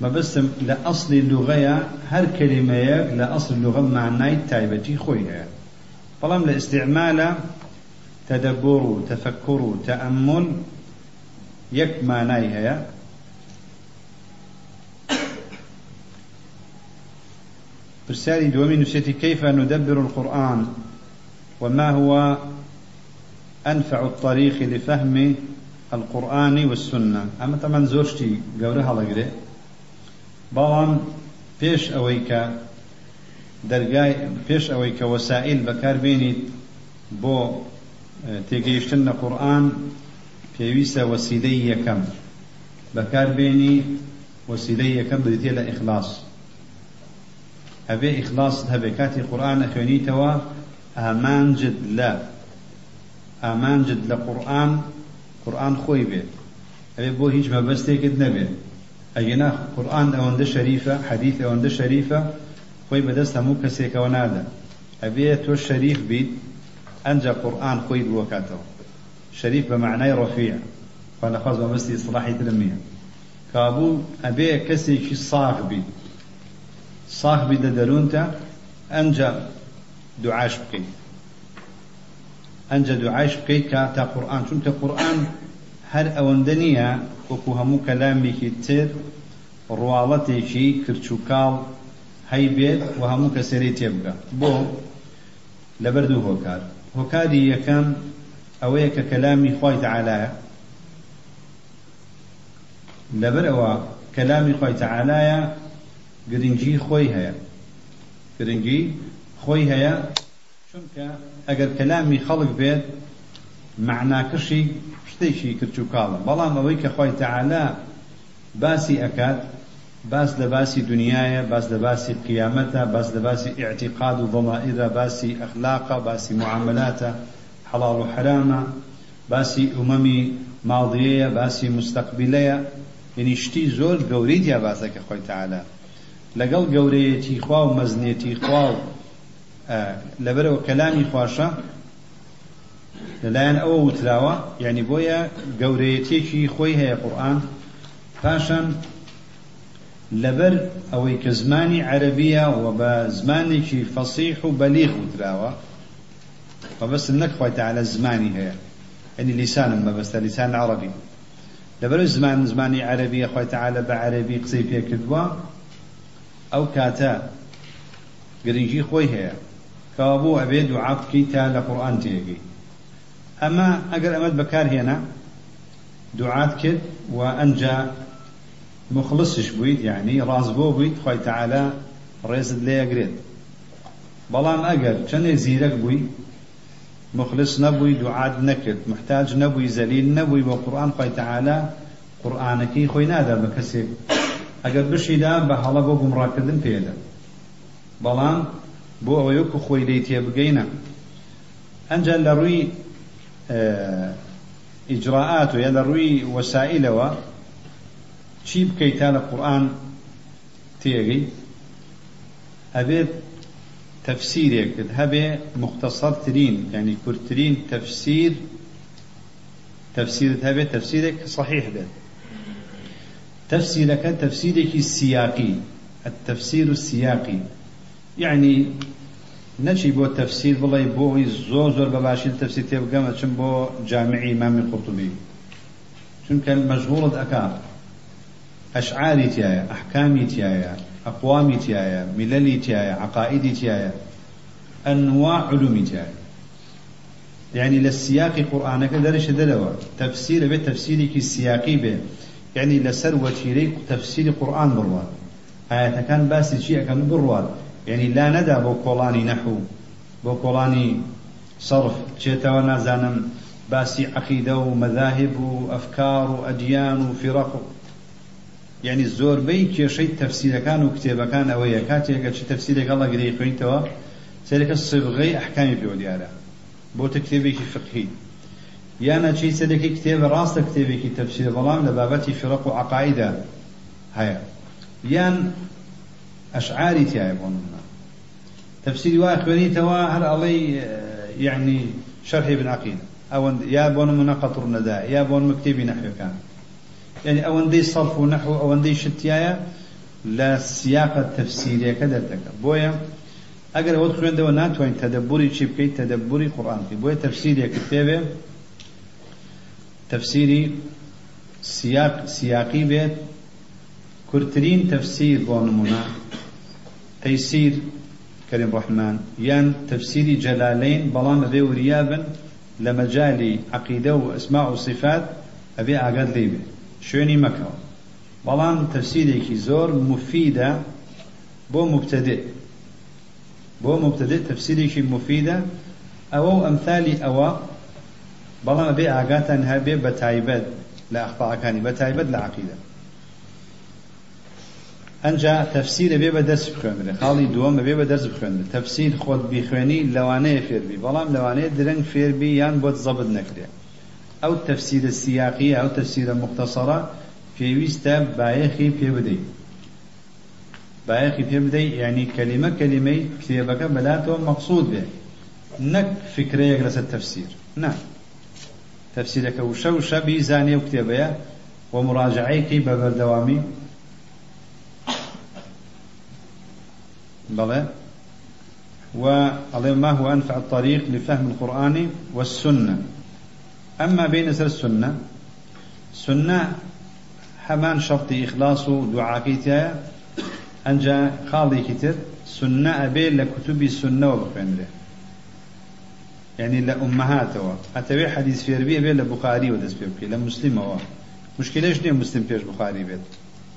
Speaker 1: ما بس لأصل اللغة هر كلمة لأصل اللغة معناي تايبتي خويها. فلم لاستعمال تدبر تفكر تأمل يك معناي هي. برسالي دومي نسيتي كيف ندبر القرآن؟ وما هو أنفع الطريق لفهم القرآن والسنة؟ أما طبعا زوجتي قولها لقري پێش ئەوەی کە دەرگای پێش ئەوەی کە وەسائل بەکاربێنیت بۆ تێگەیشتن لە قورآن پێویستە وەسیلەی یەکەم بەکاربێنی وەسیلەی یەکەم بریتێ لە ئیخلاص هەبێ ئیخلاصت هەبێ کاتی قورآن ئەخوێنیتەوە ئامانجد لە ئامانجد لە قورآن قورآن خۆی بێ ئەبێ بۆ هیچ مەبەستێکت نەبێ ئەگەنا قورآن ئەوەندە شەریفە حەدیث ئەوەندە شەریفە خۆی بەدەست هەموو کەسێکەوە نادە. ئەبێ تۆ شەریف بیت ئەنجا قورآن خۆی بووەکاتەوە شەریف بە معنای ڕۆفیە خوانا بەمەستی ئیسلاحی ترم نییە. کابوو ئەبێ کەسێکی ساغ بیت. ساغ بیت لە دەروونتە ئەنجا دوعاش بکەیت ئەنجا دوعاش بکەیت کە تا قورآن. چونکە قورآن هەر ئەوەندە نییە وەکو هەموو کەلامێکی تر ڕواڵەتێکی کرچووکاڵ هەی بێت و هەموو کەسێری تێبگە بۆ لەبەر دوو هۆکار. هۆکاری یەکەم ئەوەیە کە کەلامی خوای تەعالایە لەبەر ئەوە کەلامی خوای تەعالایە گرنگی خۆی هەیە. گرنگی خۆی هەیە چونکە ئەگەر کەلامی خەڵک بێت معناکەشی شتێکی کرچ و کاڵە. بەڵام ئەوەی کە خوای تەعالا باسی ئەکات باس لە باسی دنیاە باس لە باسی قیامەتە باس لە باسی ئیعتیقاد و ضمائرە باسی ئەخلاقە باسی معاملاتە حەڵاڵ و حرامە باسی ئومەمی ماڵدیەیە باسی مستەقبیلەیە. یعنی شتی زۆر گەورەی دیا باسەکە خۆی تەعالا لەگەڵ گەورەیەتی خوا و مەزنێتی خوا و لەبەرەوە کەلامی خواشە لەلایەن ئەوە وتراوە یعنی بۆیە گەورەیەتێکی خۆی هەیە قورآن پاشان لەبەر ئەوەی کە زمانی عەربیە و بە زمانێکی فەسیح و بەلیغ وتراوە مەبەستم نەکخوایتە على زمانی هەیە ئەنی لیسانم مەبەستە لیسان عربی لەبەر زمان زمانی عەربیە خوایتەعاە بە عەربی قسەی پێکردووە ئەو کاتە گرنگی خۆی هەیە کەوا بۆ ئەبێ دوعا بکەیت تا لە قورآن تێگەی. ئەمە ئەگەر ئەمەت بەکارهێنا دوعات کرد و ئەنجا مخلصش بوویت یعنی ڕازبۆ بوویت خۆی تەعالا ڕێزت لێەگرێت بەڵام ئەگەر چەندێ زیرەک بووی مخلص نەبووی دوعاد نەکرد. محتاج نەبووی زەلیل نەبووی بە قورآن خۆی تەعالا قورآانەکەی خۆی نادا بە کەسێک. ئەگەر بشیدا بە هەڵە بۆ گومڕاکردن پێدا. بەڵام بۆ ئەوەیەکو خۆی لی تێبگەینە ئەنجا لە ڕووی ئیجراعات و یا لە ڕووی وەسائلەوە چی بکەیت تا لە قورآن تێگەی؟ ئەبێت يعني كرترين تفسير تفسير هبه تفسيرك صحيح ده تفسيرك تفسيرك السياقي التفسير السياقي يعني نشي بو تفسير بڵێ بۆی زۆر زۆر بەباشی تەفسی تێبگەمە چم بۆ جامعی مامی قوتبی چونکە مەشغوڵت ئەکا ئەشعاری تایە ئەحکامی تایە أقوامي تيايا مللي تيايا عقائدي تيايا أنواع علومي تيايا يعني للسياق قرآنك درش دلوا تفسير به تفسيرك السياقي به يعني لسر وتيري تفسير قرآن بروان آية كان باسي شيء كان بروان یعنی لا نەدا بۆ کۆڵانی نەحوو بۆ کۆڵانی سەرف. چێتەوە نازانم باسی عەقیدە و مەذاهب و ئەفکار و ئەدیان و فیڕق و یعنی زۆربەی کێشەی تەفسیرەکان و کتێبەکان ئەوەیە. کاتێکە چ تەفسیرێک ئەڵە گرەی خوێنیتەوە سەرەکە سبغەی ئەحکامی پێوە دیارە بۆ تە کتێبێکی فقهی. یانە چی سەرەکەی کتێبە ڕاستە کتێبێکی تەفسیر بەڵام لە بابەتی فرق و عقاعدە هەیە. یان ئەشعاری تایە بۆ منە تەفسیری وای خوێنیتەوە هەر ئەڵەی یعنی شەرحی بن عقیدە ئەوەن یا بۆ نمونە قەتڕ نەدا یا بۆ مکتێبی نەحوەکان يعني ئەوەندەی صرف و نحو ئەوەندەی شتیایە لە سیاقە تەفسیرەکە دەردەکە بۆیە ئەگەر ئەوە خوێندەوە ناتوانین تەدەبوری چی بکەیت تەدەبوری قورآنکی بۆیە تەفسیرێک تێبێ تەفسیری سیاق سیاقی بێت کورتترین تەفسیر بۆ نمونە تەیسیر كريم رحمن يان تفسيري جلالين بلان ذي وريابن لمجالي عقيدة وأسماء وصفات أبي أعقد ليبي شوێنی مەکەوە بەڵام تەفسیرێکی زۆر مفیدە بۆ مبتدئ بۆ مبتدئ تەفسیرێکی مفیدە ئەوە و ئەمثالی ئەوە بەڵام بێ ئاگاتان هەبێ لە لە عقیدە ئەنجا تەفسیرە بێ بە دەرس بخوێنرێ. خاڵی دووەمە بێ بە دەرس بخوێنرێت تەفسیر خۆت بیخوێنی لەوانەیە فێربی بەڵام لەوانەیە درەنگ فێربی یان بۆت زەبت نەکرێ. ئەو تەفسیرە سیاقی ئەو تەفسیرە مختصرە پێویستە بایەخی پێ بدەیت بایەخی پێ بدەیت یعنی کەلیمە کەلیمەی کتێبەکە بەلاتەوە مەقصود بێ. نەک فکرەیەک لەسەر تەفسیر. نه تەفسیرەکە وشە وشە بیزانێ و کتێبەیە. و مراجعەیەکی بلى. وعليه ما هو أنفع الطريق لفهم القرآن والسنة. أما بين سر السنة سنة حمان شرط إخلاص دعاكيتها أنجا خالي كتر سنة أبي لكتب السنة وبخوين يعني لأمهاته أتبع حديث في ربيع بين لبخاري ودس بيبكي لمسلم هو مشكلة إيش مسلم بيش بخاري بيت؟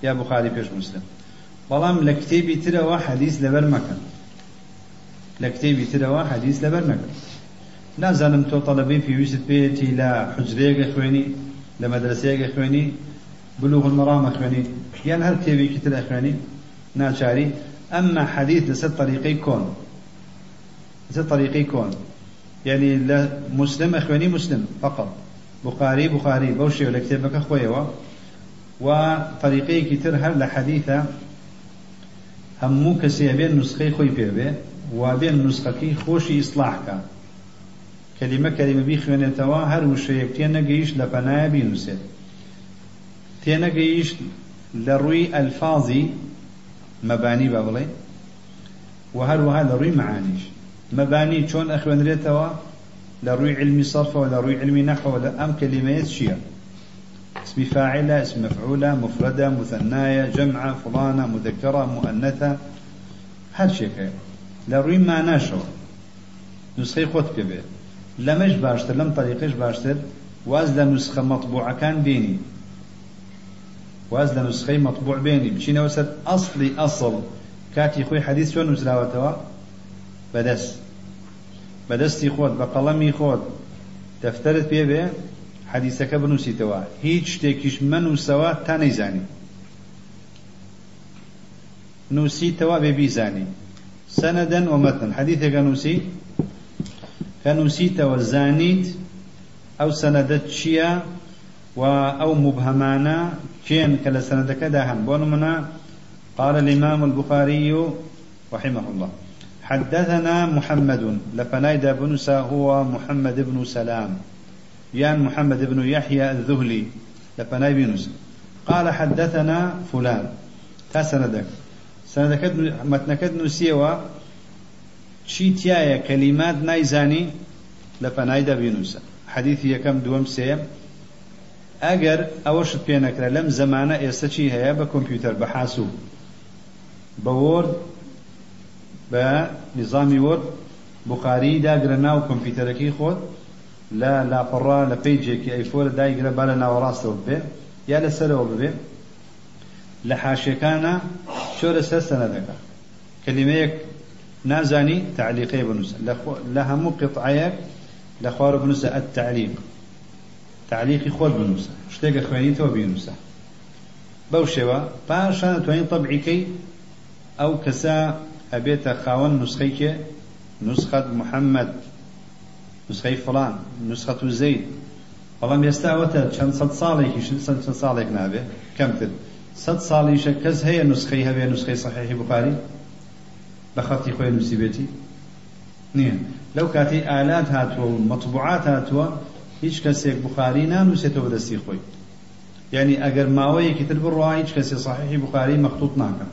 Speaker 1: يا بخاري بيش مسلم. بەڵام لە کتێبی ترەوە حەدیث لەبەر مەکەن لە کتێبی ترەوە حەدیث لەبەر مەکەن نازانم تۆ تەڵەبەی پێویست پێێتی لە حجرەیەگە خوێنی لە مەدرسەیەگە خوێنی بلوغ المرامە خوێنی یان هەر کتێبێکی تر خوێنی ناچاری ئەمما حەدیث لەسەر طریقەی کۆن لەسەر طریقەی کۆن يعني لا مسلم أخواني مسلم فقط. بخاري بخاري بوشي ولا كتابك أخويا وطريقي كتير هل لحديثة هەموو کەسێ بێن نسخەی خۆی پێبێ وا بێن نسخەکەی خۆشی ئیسلاحکە کەلیمە کەلیمە بیخوێنێتەوە هەر وشەیەک تێ نەگەیشت لە پەنایە بینوسێت تێ نەگەیشت لە ڕووی ئەلفازی مەبانی بە بڵێ و هەروەها لە ڕووی معانیش مەبانی چۆن ئەخوێنرێتەوە لە ڕووی علمی صرفەوە لە ڕووی علمی نەحەوە لە ئەم کەلیمەیە چییە اسم فاعلة اسم مفعولة مفردة مثناية جمعة فلانة مذكرة مؤنثة. هر شيء لروي ما ناشو نسخة خود ببه لمش باشتر لم طريقش باشتر واز لنسخة مطبوعة كان بيني واز لنسخة مطبوع بيني بشينا وسد أصلي أصل كاتي خوي حديث شو نزلاوتوا بدس بدستي خود بقلمي خود تفترت بيه حەدیسەکە بنووسیتەوە. هیچ شتێکیش منووسەوە تا نەیزانی نووسیتەوە بێ بیزانی سەنەدەن ومەتن حەدیثێکە نووسی؟ کە نووسیتەوە زانیت ئەو سەنەدەت چییە و ئەو مبهمانە کێن کە لە سەنەدەکەدا هەن؟ بۆ نمونە قال الإمام البخاري رحمه الله. حدثنا محمد. لفنايدا بنسا هو محمد بن سلام. يان محمد بن يحيى الذهلي لفناي بينوس. قال حدثنا فلان. تا سندك. سندك متنكد نسيوا چی تایە کەلیمات نایزانی؟ لە پەنایدا بینوسە حەدیثی یەکەم دووەم سێم. ئەگەر ئەوەشت پێ نەکرا لەم زەمانە ئێستا چی هەیە؟ بە کۆمپیوتەر بە حاسوب. بە وۆرد بە نظامی وۆرد بخاری لە لاپەڕا لە پیجێکی ئەیفۆرە دایگرە با لە ناوەڕاستەوە بێ یا لەسەرەوە ببێ لە حاشەکانە شۆ لەسەر سەنەدەکە کەلیمەیەک نازانی تعلیقی بنووسە لە هەموو قطعەیەک لە خوارە بنووسە التعلیق تعلیقی خۆت بنووسە شتێکە خوێنیتەوە بینووسە بەو شێوە پاشان توانین طبعیکەی ئەو کەسە ئەبێتە خاوەن نسخەیکێ نسخەت محەممەد نسخەی فڵان نسخەت و زەید. بەڵام ئێستا ئەوەتە چەند سەد ساڵێکی چەند ساڵێک نابێ کەمتر. سەد ساڵیشە کەس هەیە نسخەی هەبێ نسخەی صحیحی بخاری؟ بە خەڵکی خۆی نووسیبێتی؟ نییە. لەو کاتی ئالات هاتووە و مەطبوعات هاتووە هیچ کەسێک بخاری نانووسێتەوە دەستی خۆی. یعنی ئەگەر ماوەیەکی تر بڕوا هیچ کەسێ صحیحی بخاری مەخطوط ناکەن.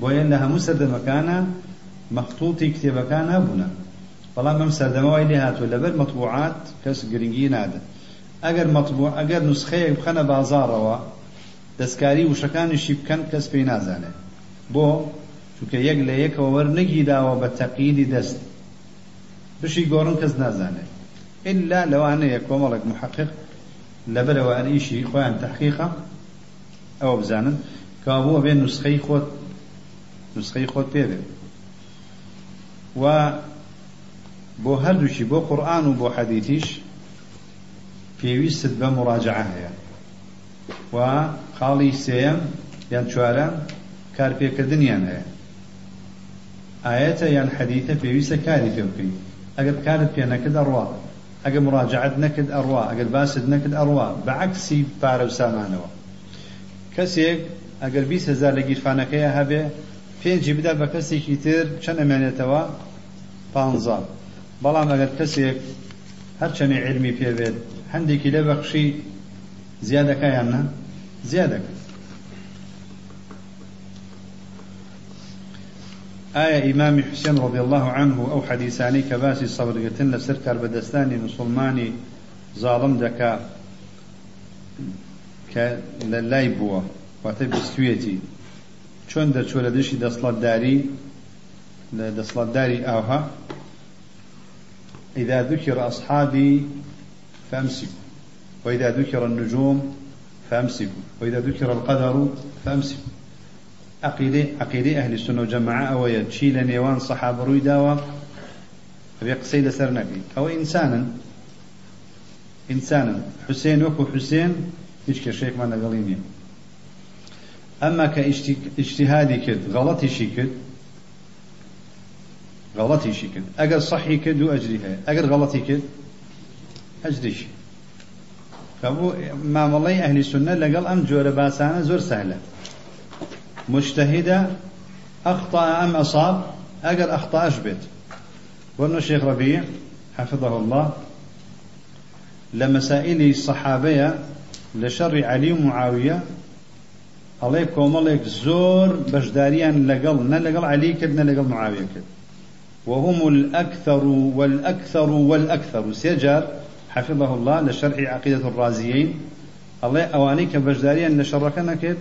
Speaker 1: بۆیە لە هەموو سەردەمەکانە مەخطوطی کتێبەکان هەبوونە بەڵام ئەم سەردەمەوەی لێ هاتووە. لەبەر مەطبوعات کەس گرنگی نادە. ئەگەر مەطبوع ئەگەر نسخەیەک بخەنە بازاڕەوە دەستکاری وشەکانیشی بکەن کەس پێی نازانێت بۆ چونکە یەک لە یەکەوە وەرنەگی داوە بە تەقییدی دەست. بشی گۆڕن کەس نازانێت إلا لەوانەیە کۆمەڵێک محقق لەبەرەوە ئەریشی خۆیان تحقیقە. ئەوە بزانن کابووە بێن نسخەی خۆت نسخەی خۆت پێ بێت و بۆ هەردووشی بۆ قورآن و بۆ حەدیتیش پێویستت بە مراجعە هەیە. و خاڵی سێم یان چوارە کارپێکردنیان هەیە. ئاەتە یان حەدیتە پێویستە کاری پێ بکەیت. ئەگەر کارت پێ نەکرد ئەڕوا. ئەگەر مراجعت نەکرد ئەڕوا. ئەگەر باست نەکرد ئەڕوا. بەعکسی پارە و سامانەوە. کەسێک ئەگەر بیست هزار لە گیرفانەکەیە هەبێ پێنجی بدا بە کەسێکی تر چەند ئەمێنێتەوە پانزە بەڵام ئەگەر کەسێک هەرچەنێ علمی پێبێت هەندێکی لە بەخشی زیادەکە یان نە زیادەکە. ئایا ئیمامی حوسێن ڕضی الله عنه ئەو حەدیسانی کە باسی سەبرگرتن لەسەر کاربەدەستانی مسلمانی زاڵم دەکا کە لە لای بووە واتە بیستوێتی چۆن دەچوە لە دشی دەسڵەتداری لە دەسڵەتداری ئاوها إذا ذكر أصحابي فأمسكوا وإذا ذكر النجوم فأمسكوا وإذا ذكر القدر فأمسكوا. عقيدة عقيدة أهل السنة والجماعة أو يتشيل نيوان صحابة روي داوة. أبي قصيدة سرنبي أو إنسانا إنسانا. حسين وكو حسين هيش كشيخ ما نقليني. أما كاجتهادي كد غلطي شي كد غلطي شي كد. أجر صحي كد وأجريها أجر غلطي كد أجري شي. فبو ما مڵی ئەهلی سنە لەگەڵ ئەم جۆرە باسانە زۆر سهلە مجتهدة أخطأ أم أصاب أجر أخطأش بيت وابن الشيخ ربيع حفظه الله لمسائل الصحابية لشر علي ومعاوية الله كوملك زور بجداريا لقل نلقل علي كد نلقل معاوية كد. وهم الأكثر والأكثر والأكثر. سيجار حفظه الله لشرح عقيدة الرازيين. الله أوانيك بجداريا لشركنا كد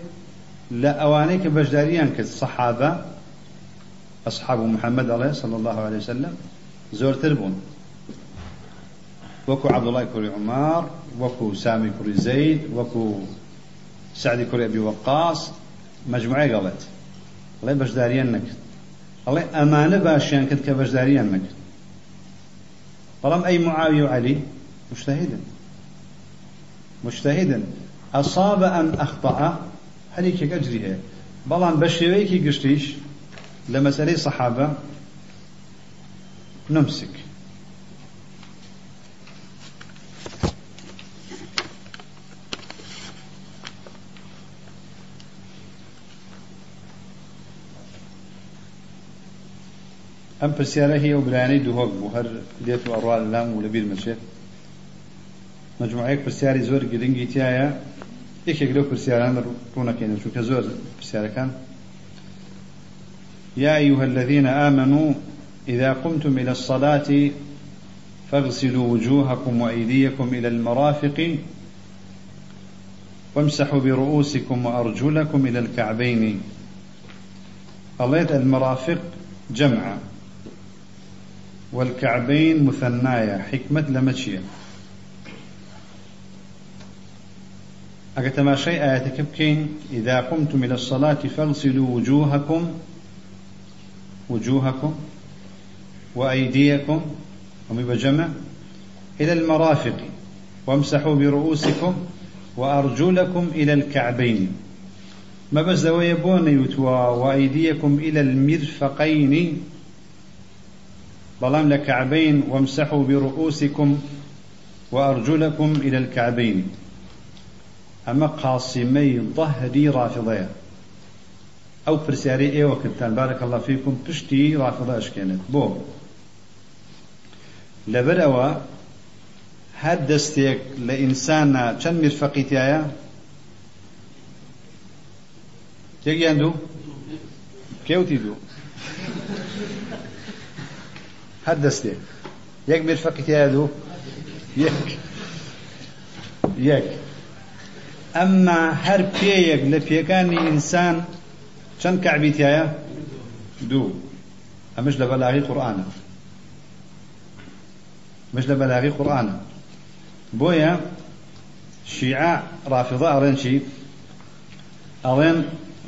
Speaker 1: لا أوانيك بجداريا كالصحابة أصحاب محمد عليه صلى الله عليه وسلم. زور تربون. وكو عبد الله كوري عمار وكو سامي كوري زيد وكو سعد كوري أبي وقاص. مجموعة قالت. الله بجداريا نكت الله أمانة باشيان كد كبجداريا نكت بلام أي معاوية وعلي مجتهدا مجتهدا أصاب أم أخطأ هەرێکێک ئەجری هەیە. بەڵام بە شێوەیەکی گشتیش لە مەسەرەی سەحابە نمسک. ئەم پرسیارە هەیە و برایانەی دووهۆک بوو. هەر دێت و ئەڕوا لەلام و لەبیر مەچێت. مجموعەیەک پرسیاری زۆر گرنگی تایە. یەکێک لەو پرسیاران ڕوونەکەین چونکە زۆر پرسیارەکان. يا أيها الذين آمنوا إذا قمتم إلى الصلاة فاغسلوا وجوهكم وأيديكم إلى المرافق وامسحوا برؤوسكم وأرجلكم إلى الكعبين. الله المرافق جمع والكعبين مثنايا. حكمة لمشيه أكتما شيء آياتك بكين إذا قمتم إلى الصلاة فاغسلوا وجوهكم. وجوهكم. وأيديكم. هم بجمع إلى المرافق. وامسحوا برؤوسكم. وأرجلكم إلى الكعبين. ما بس يبون يتوى. وأيديكم إلى المرفقين. بلام لكعبين وامسحوا برؤوسكم وأرجلكم إلى الكعبين. ئەمە قاسیمەی ظهری ڕافڵەیە ئەو پرسیاری ئێوە کردتان بارەکە الله فیکم پشتی ڕافڵە ئەشکێنێت بۆ لەبەرەوە هەر دەستێک لە ئینسانە چەند میرفەقی تایە تێکیان دوو کێوتی یەک میرفەقی تایە دوو یەک یەک ئەمما هەر پێیەک لە پێەکانی ئینسان چەند کەعبیتایە دوو ئەمەش لە بەلاغی قورآانە مش بەلاغی قورآانە بۆیە شیعە ڕافضە ئەڵێن چی ئەڵێن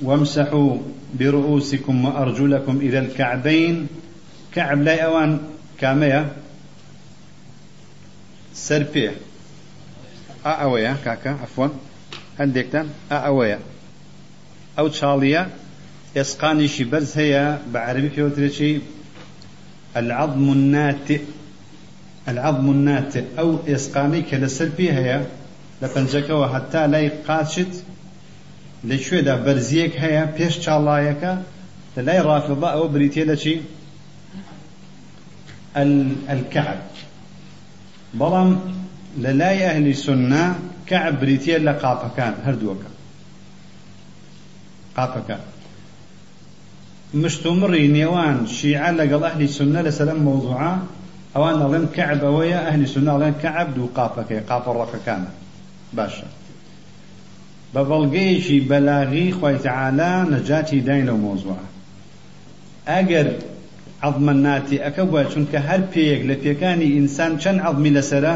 Speaker 1: وامسحوا برؤوسكم وأرجلكم إلى الكعبين كعب لا أوان كامية سربية. ئەوەیە کاکە ئەفۆن هەندێکتان ئەوەیە ئەو چاڵیە ئێسقانیشی بەرز هەیە بە عربی پێوترێکی العظم الناتئ. العظم الناتئ. کە لەسەر پێ هەیە لە پەنجەکەەوە هەتا لای قاچت لەکوێدا بەرزیەک هەیە پێش چاڵایەکە لە لای ڕافضە ئەوە بریتێ لە چی الكعب. بەڵام لە لای ئەهلی سنە کەعب بریتە لە قاپەکان هەردووەکە قاپەکە مشتومڕی نێوان شیعە لەگەڵ ئەهلی سنە لەسەر ئەم مەوضوعە ئەوان دەڵێن کەعب ئەوەیە ئەهلی سنە دەڵێن کەعب دوو قاپەکەی قاپە ڕەقەکانە باشە بە بەڵگەیەکی بەلاغی خۆی تەعالا نەجاتی داین لەو مۆزوعە ئەگەر عظمە ناتی ئەەکە بووە چونکە هەر پێیەک ئینسان چەند عظمی لەسرە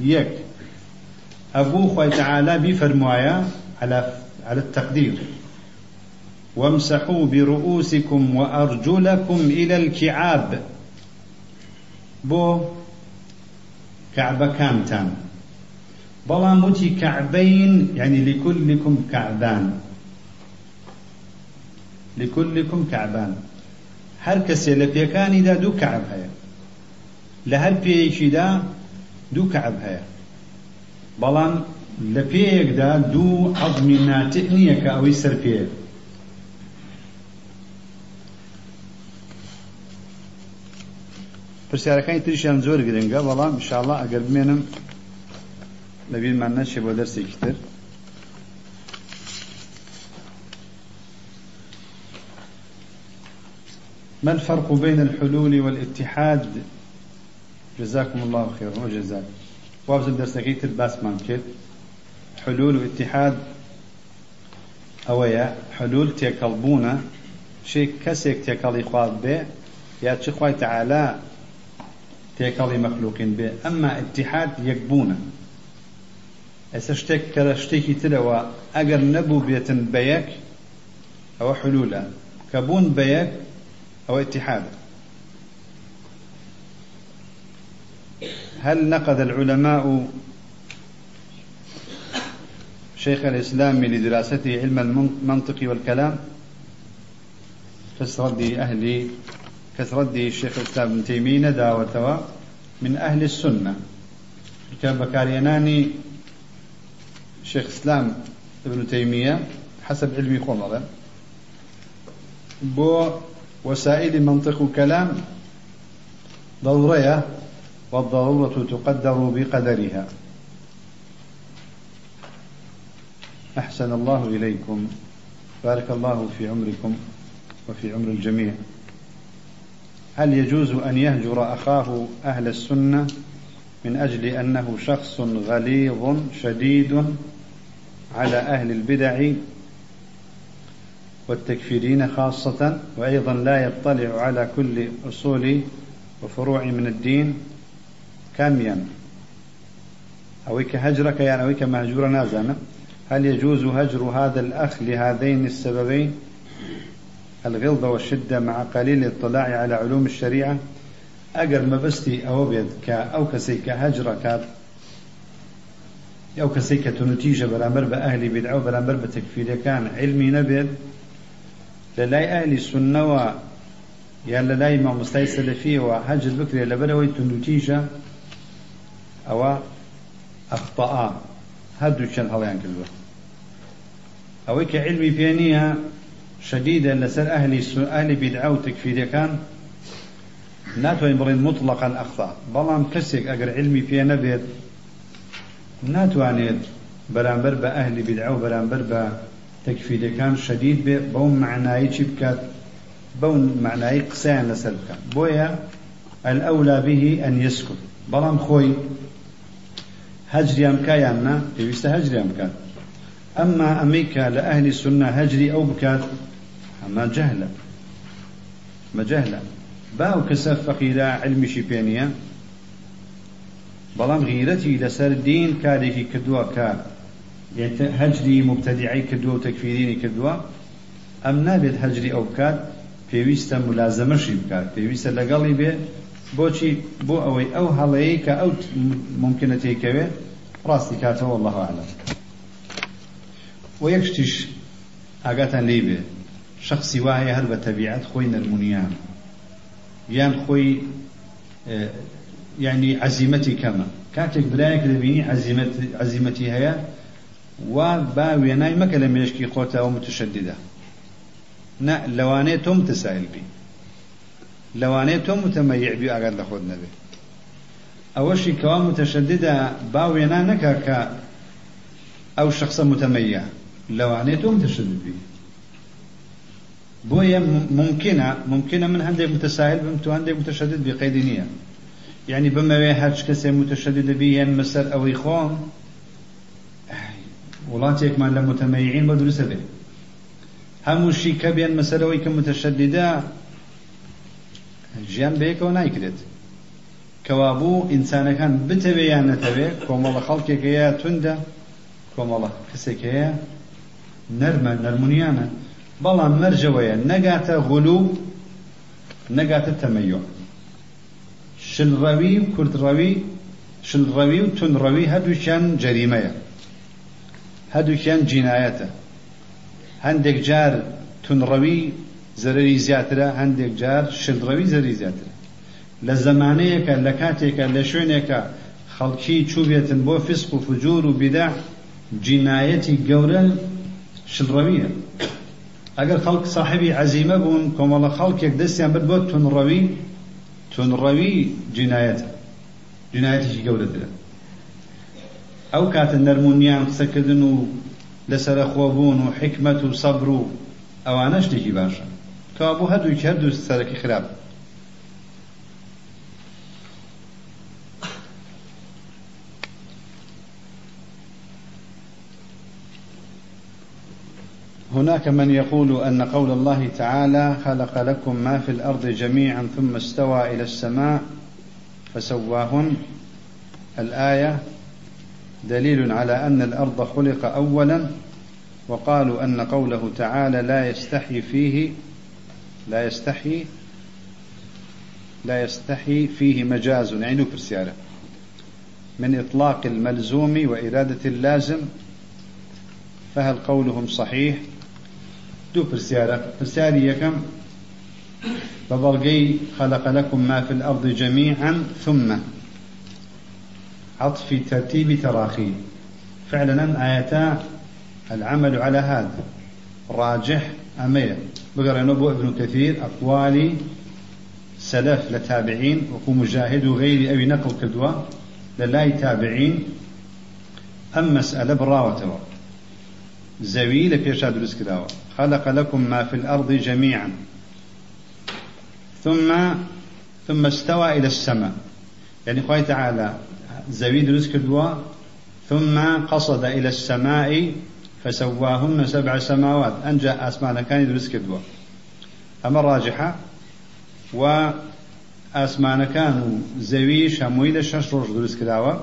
Speaker 1: يك أبو خوي تعالى بفرمايا على على التقدير. وامسحوا برؤوسكم وأرجلكم إلى الكعاب. بو كعبة كامتان بلا موتي كعبين يعني لكلكم كعبان. لكلكم كعبان. هر کەسێ لە پێکانیدا دوو کەعب هەیە. لە هەر پێیەکیدا دوو کەعب هەیە. بەڵام لە پێیەکدا دوو عەزمی ناتئ نییە کە ئەوەی سەر پێ پرسیارەکانی تریشیان زۆر گرنگە بەڵام انشاءالله ئەگەر بمێنم لەبیرمان نەچێ بۆ دەرسێکی تر. ما الفرق بين الحلول والاتحاد؟ جزاكم الله خيرا وجزاك. وابزل درسكي تر باس مانكت حلول واتحاد. أويا حلول تيكلبونا. شيء كسيك تيكلي خواب به يا تشي تعالى تيكلي مخلوقين به أما اتحاد يكبونا. ئەسە شتێک کە شتێکی ترەوە ئەگەر نەبوو بێتن بەیەک ئەوە حلولە ئەوە اتحادە هل نقد العلماء شيخ الإسلام لدراسته علم المنطق والكلام؟ كسردي أهل كسردي الشيخ الإسلام ابن تيمية داوتوا من أهل السنة. كان بكاريناني شيخ الإسلام ابن تيمية حسب علمي خمرة. بو وسائل منطق وكلام ضرورية والضرورة تقدر بقدرها. أحسن الله إليكم. بارك الله في عمركم وفي عمر الجميع. هل يجوز أن يهجر أخاه أهل السنة من أجل أنه شخص غليظ شديد على أهل البدع؟ والتكفيرين خاصة وأيضا لا يطلع على كل أصول وفروع من الدين كاميا. أويك هجرك يعني أويك مهجور نازنا هل يجوز هجر هذا الأخ لهذين السببين؟ الغلظة والشدة مع قليل الاطلاع على علوم الشريعة؟ أجر ما بستي أو بيد كا أو كسيك هجر كات أو كسيك تنتيجة بلامبر بأهلي بدعو بلامبر بتكفير كان علمي نبيد للاي أهل السنة و يا للاي ما مستيسل فيه وهجر بكري لبلوي تنتيجة ئەوە ئەخطاء هەردوو چەند هەڵیان کردووە ئەوەی کە علمی پێ نییە شەدیدە لەسەر ئەهلی ئەهلی بیدعا و تەکفیرەکان ناتوانین بڵێن مطلقا ئەخطا بەڵام کەسێک ئەگەر علمی پێ نەبێت ناتوانێت بەرامبەر بە ئەهلی بیدعا و شەدید بێ بەو معنایی چی بکات؟ بەو معنایی قسەیان لەسەر بکات بۆیە الأولى به أن يسكت. بەڵام خۆی هەجریان بکایان نا؟ پێویستە هەجریان بکات. ئەمما ئەمریکا لە ئەهلی سنە هەجری ئەو بکات ئەمە جەهلە. مەجەهلە باو علمیشی پێ نییە. بەڵام غیرەتی لەسەر دین کارێکی کردووە کە هەجری مبتەدیعی کردووە و تەکفیرینی کردووە ئەم نابێت هەجری ئەو بکات پێویستە ملازەمەشی بکات پێویستە لەگەڵی بێ بۆچی بۆ ئەوەی ئەو هەڵەیە کە ئەو ممکنە تێکەوێت ڕاستی کاتەوە والله أعلم ويكشتش ئاگاتان لێ بێ شخصی وایە هەر بە تەبیعەت خۆی نەرمونیان. یان خۆی يعني عزيمتي كما كاتك برايك دبيني عزيمت عزيمتي وا با وێنای مەکە لە مێشکی خۆتەوە متشددە. نە لەوانەیە تۆ متەسایلبی لەوانەیە تۆ متەمەیعبی ئاگات لە خۆت نەبێت ئەوەشی کەوا متەشددە با وێنا نەکە کە ئەو شخصە متەمەیە لەوانەیە تۆ متەشددبی بۆیە ممکنە ممکنە من هەندێک متەسایل بم تو هەندێک متەشدد بی قەیدی نییە. یعنی بمەوێ هەر کەسێ متەشددەبی هێن مەسەر ئەوەی خۆم وڵاتێکمان لە متەمەعین بە دروستە بێ هەمووشی کە بێن مەسەرەوەی کە متەشەدیدا ژیان بەیەکەوە نایکرێت. کەوابوو ئینسانەکان بتەوێ یان نەتەوێ کۆمەڵە خەڵکێکەیە توندە کۆمەڵە کەسێکەیە نەرمە نەرمونیانە. بەڵام مەرجەوەیە نەگاتە غولو نەگاتە تەمەیۆ. شلڕەوی و کوردڕەوی شلڕەوی و تونڕەوی هەردووچیان جەریمەیە. هەردووکیان جینایەتە. هەندێک جار تونڕەوی زەرری زیاترە هەندێک جار شلڕەوی زەری زیاترە. لە زەمانەیەکە لە کاتێکە لە شوێنێکە خەڵکی چوبێتن بۆ فسق و فجور و بیدع جینایەتی گەورە شلڕەویە. ئەگەر خەڵک صاحبی عەزیمە بوون کۆمەڵە خەڵکێک دەستیان برد بۆ تونڕەوی تونڕەوی جینایەتە. جینایەتێکی گەورەترە ئەو کاتە نەرمونیان قسەکردن و لەسرە خۆبوون و حکمت و سەبر و ئەوانە شتێکی باشە کابوو هەردووی هەردوو هناك من يقول أن قول الله تعالى خلق لكم ما في الأرض جميعا ثم استوى إلى السماء فسواهن. الآية دليل على أن الأرض خلق أولا وقالوا أن قوله تعالى لا يستحي فيه لا يستحي لا يستحي فيه مجاز. يعني برسيارة من إطلاق الملزوم وإرادة اللازم فهل قولهم صحيح؟ دو برسيارة برسياري يكم ببرقي خلق لكم ما في الأرض جميعا ثم عطف ترتيب تراخي فعلا آياتا العمل على هذا. راجح أمير. بقرأ نبو ابن كثير أقوالي سلف لتابعين وكو مجاهد وغيري أو نقل كدوة للاي تابعين. أم مسألة براوة زوي لبيشا دروس خلق لكم ما في الأرض جميعا. ثم ثم استوى إلى السماء. يعني خوي تعالى زوي دروس كدوا ثم قصد إلى السماء فسواهن سبع سماوات. أنجى أسمان كان دروس كدوا أما الراجحة و ئاسمانەکان و زەوی شەمووی لە شەش ڕۆژ دروست کراوە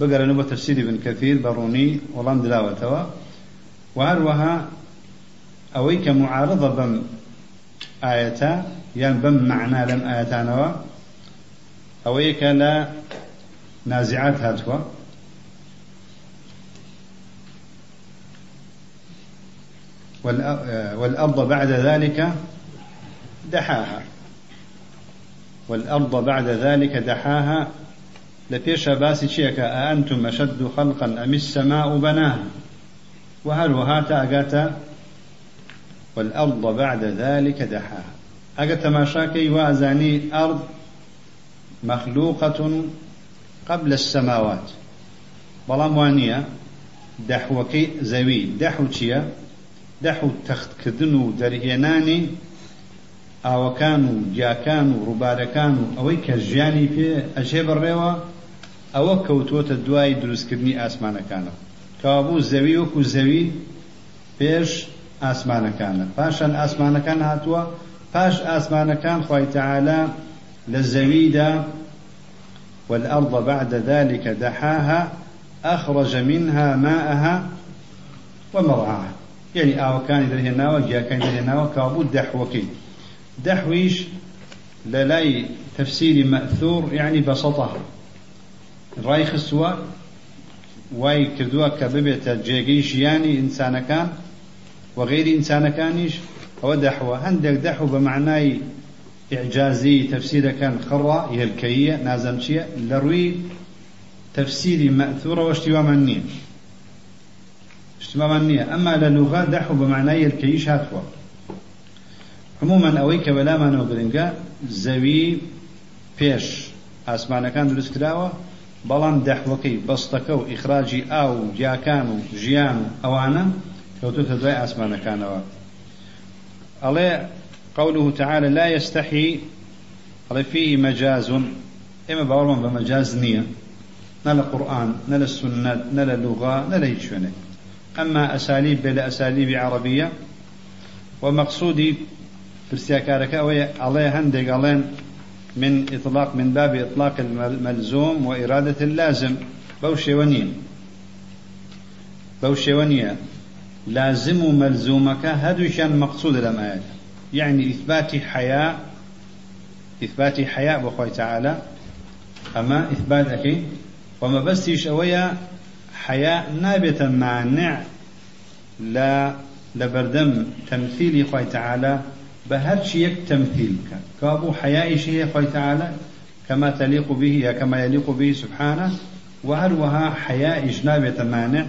Speaker 1: بگەرەنەوە بە تەفسیری بن کەثیر بەڕوونی وەڵام دراوەتەوە و هەروەها ئەوەی کە معارضە بەم ئاەتە یان بەم معنا نازعات هاتووە والأرض بعد ذلك دحاها. والأرض بعد ذلك دحاها. لبيش باسي شيك أأنتم أشد خلقا أم السماء بناها؟ وهل وهاتا أقاتا والأرض بعد ذلك دحاها. أقا ما شاكي وازاني أرض مخلوقة قبل السماوات. بەڵام وانە دەحوەکەی زەوی. دەح و چییە؟ دەح و تەختکردن و دەرهێنانی ئاوەکان و گیاکان و ڕووبارەکان و ئەوەی کە ژیانی پێ ئەژێ بڕێوە ئەوە کەوتوتە دوای دروستکردنی ئاسمانەکانەوە کەوابوو زەوی وەکو زەوی پێش ئاسمانەکانە. پاشان ئاسمانەکان هاتووە پاش ئاسمانەکان خی تەعالا لە زەویدا والأرض بعد ذلك دحاها أخرج منها ماءها ومرعاها. يعني آو كان درهنا وجا كان درهنا وكابود دحوكي دحويش للاي تفسير مأثور يعني بسطها. رايخ السوا وای کردووە کە ببێتە جێگەی ژیانی ئینسانەکان وغير ئینسانەکانیش ئەوە دەحوە هەندێک دەحو بە معنای ئعجازی تەفسیرەکان خڕە هێلکەیە نازەم چییە لە ڕووی تەفسیری مەثورەوە شتیوامان نییە شتمامان نییە ئەمما لە لوغا دەح و بەمانای هێلکەیش هاتووە هەمومان ئەوەی کە بەلامانەوە گرنگە زەوی پێش ئاسمانەکان دروست کراوە بەڵام دەحوەکەی بەستەکە و ئیخراجی ئا و گیاکان و ژیان و ئەوانە کەوتو تەدوای ئاسمانەکانەوە ئەڵێ قوله تعالى لا يستحي ئەڵێ فيه مجاز لە قورآن نە لە سنت نە لە لوغا نە لە هیچ شوێنێ ئەمما ئەسالیب بێ لە ئەسالیبی عربیە ومەقصودی پرسیاکارەکە ئەوەیە ئەڵێ هەندێک ئەڵێن من إطلاق من باب إطلاق الملزوم وإرادة اللازم. بوشي ونيا بوشي ونيا لازم ملزومك هدوشان مقصود الأمآيات يعني إثبات حياء إثبات حياء بخوي تعالى أما إثبات أكي وما بس يشويا حياء نابتا مانع لا لبردم تمثيل خوي تعالى بهر شيء تمثيل كأبو حياء شيء خوي تعالى كما تليق به كما يليق به سبحانه وهروها حياء إجناب مانع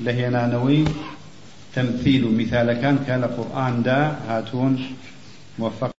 Speaker 1: لهينا نوي تمثيل مثال كان كان قرآن دا هاتون موفق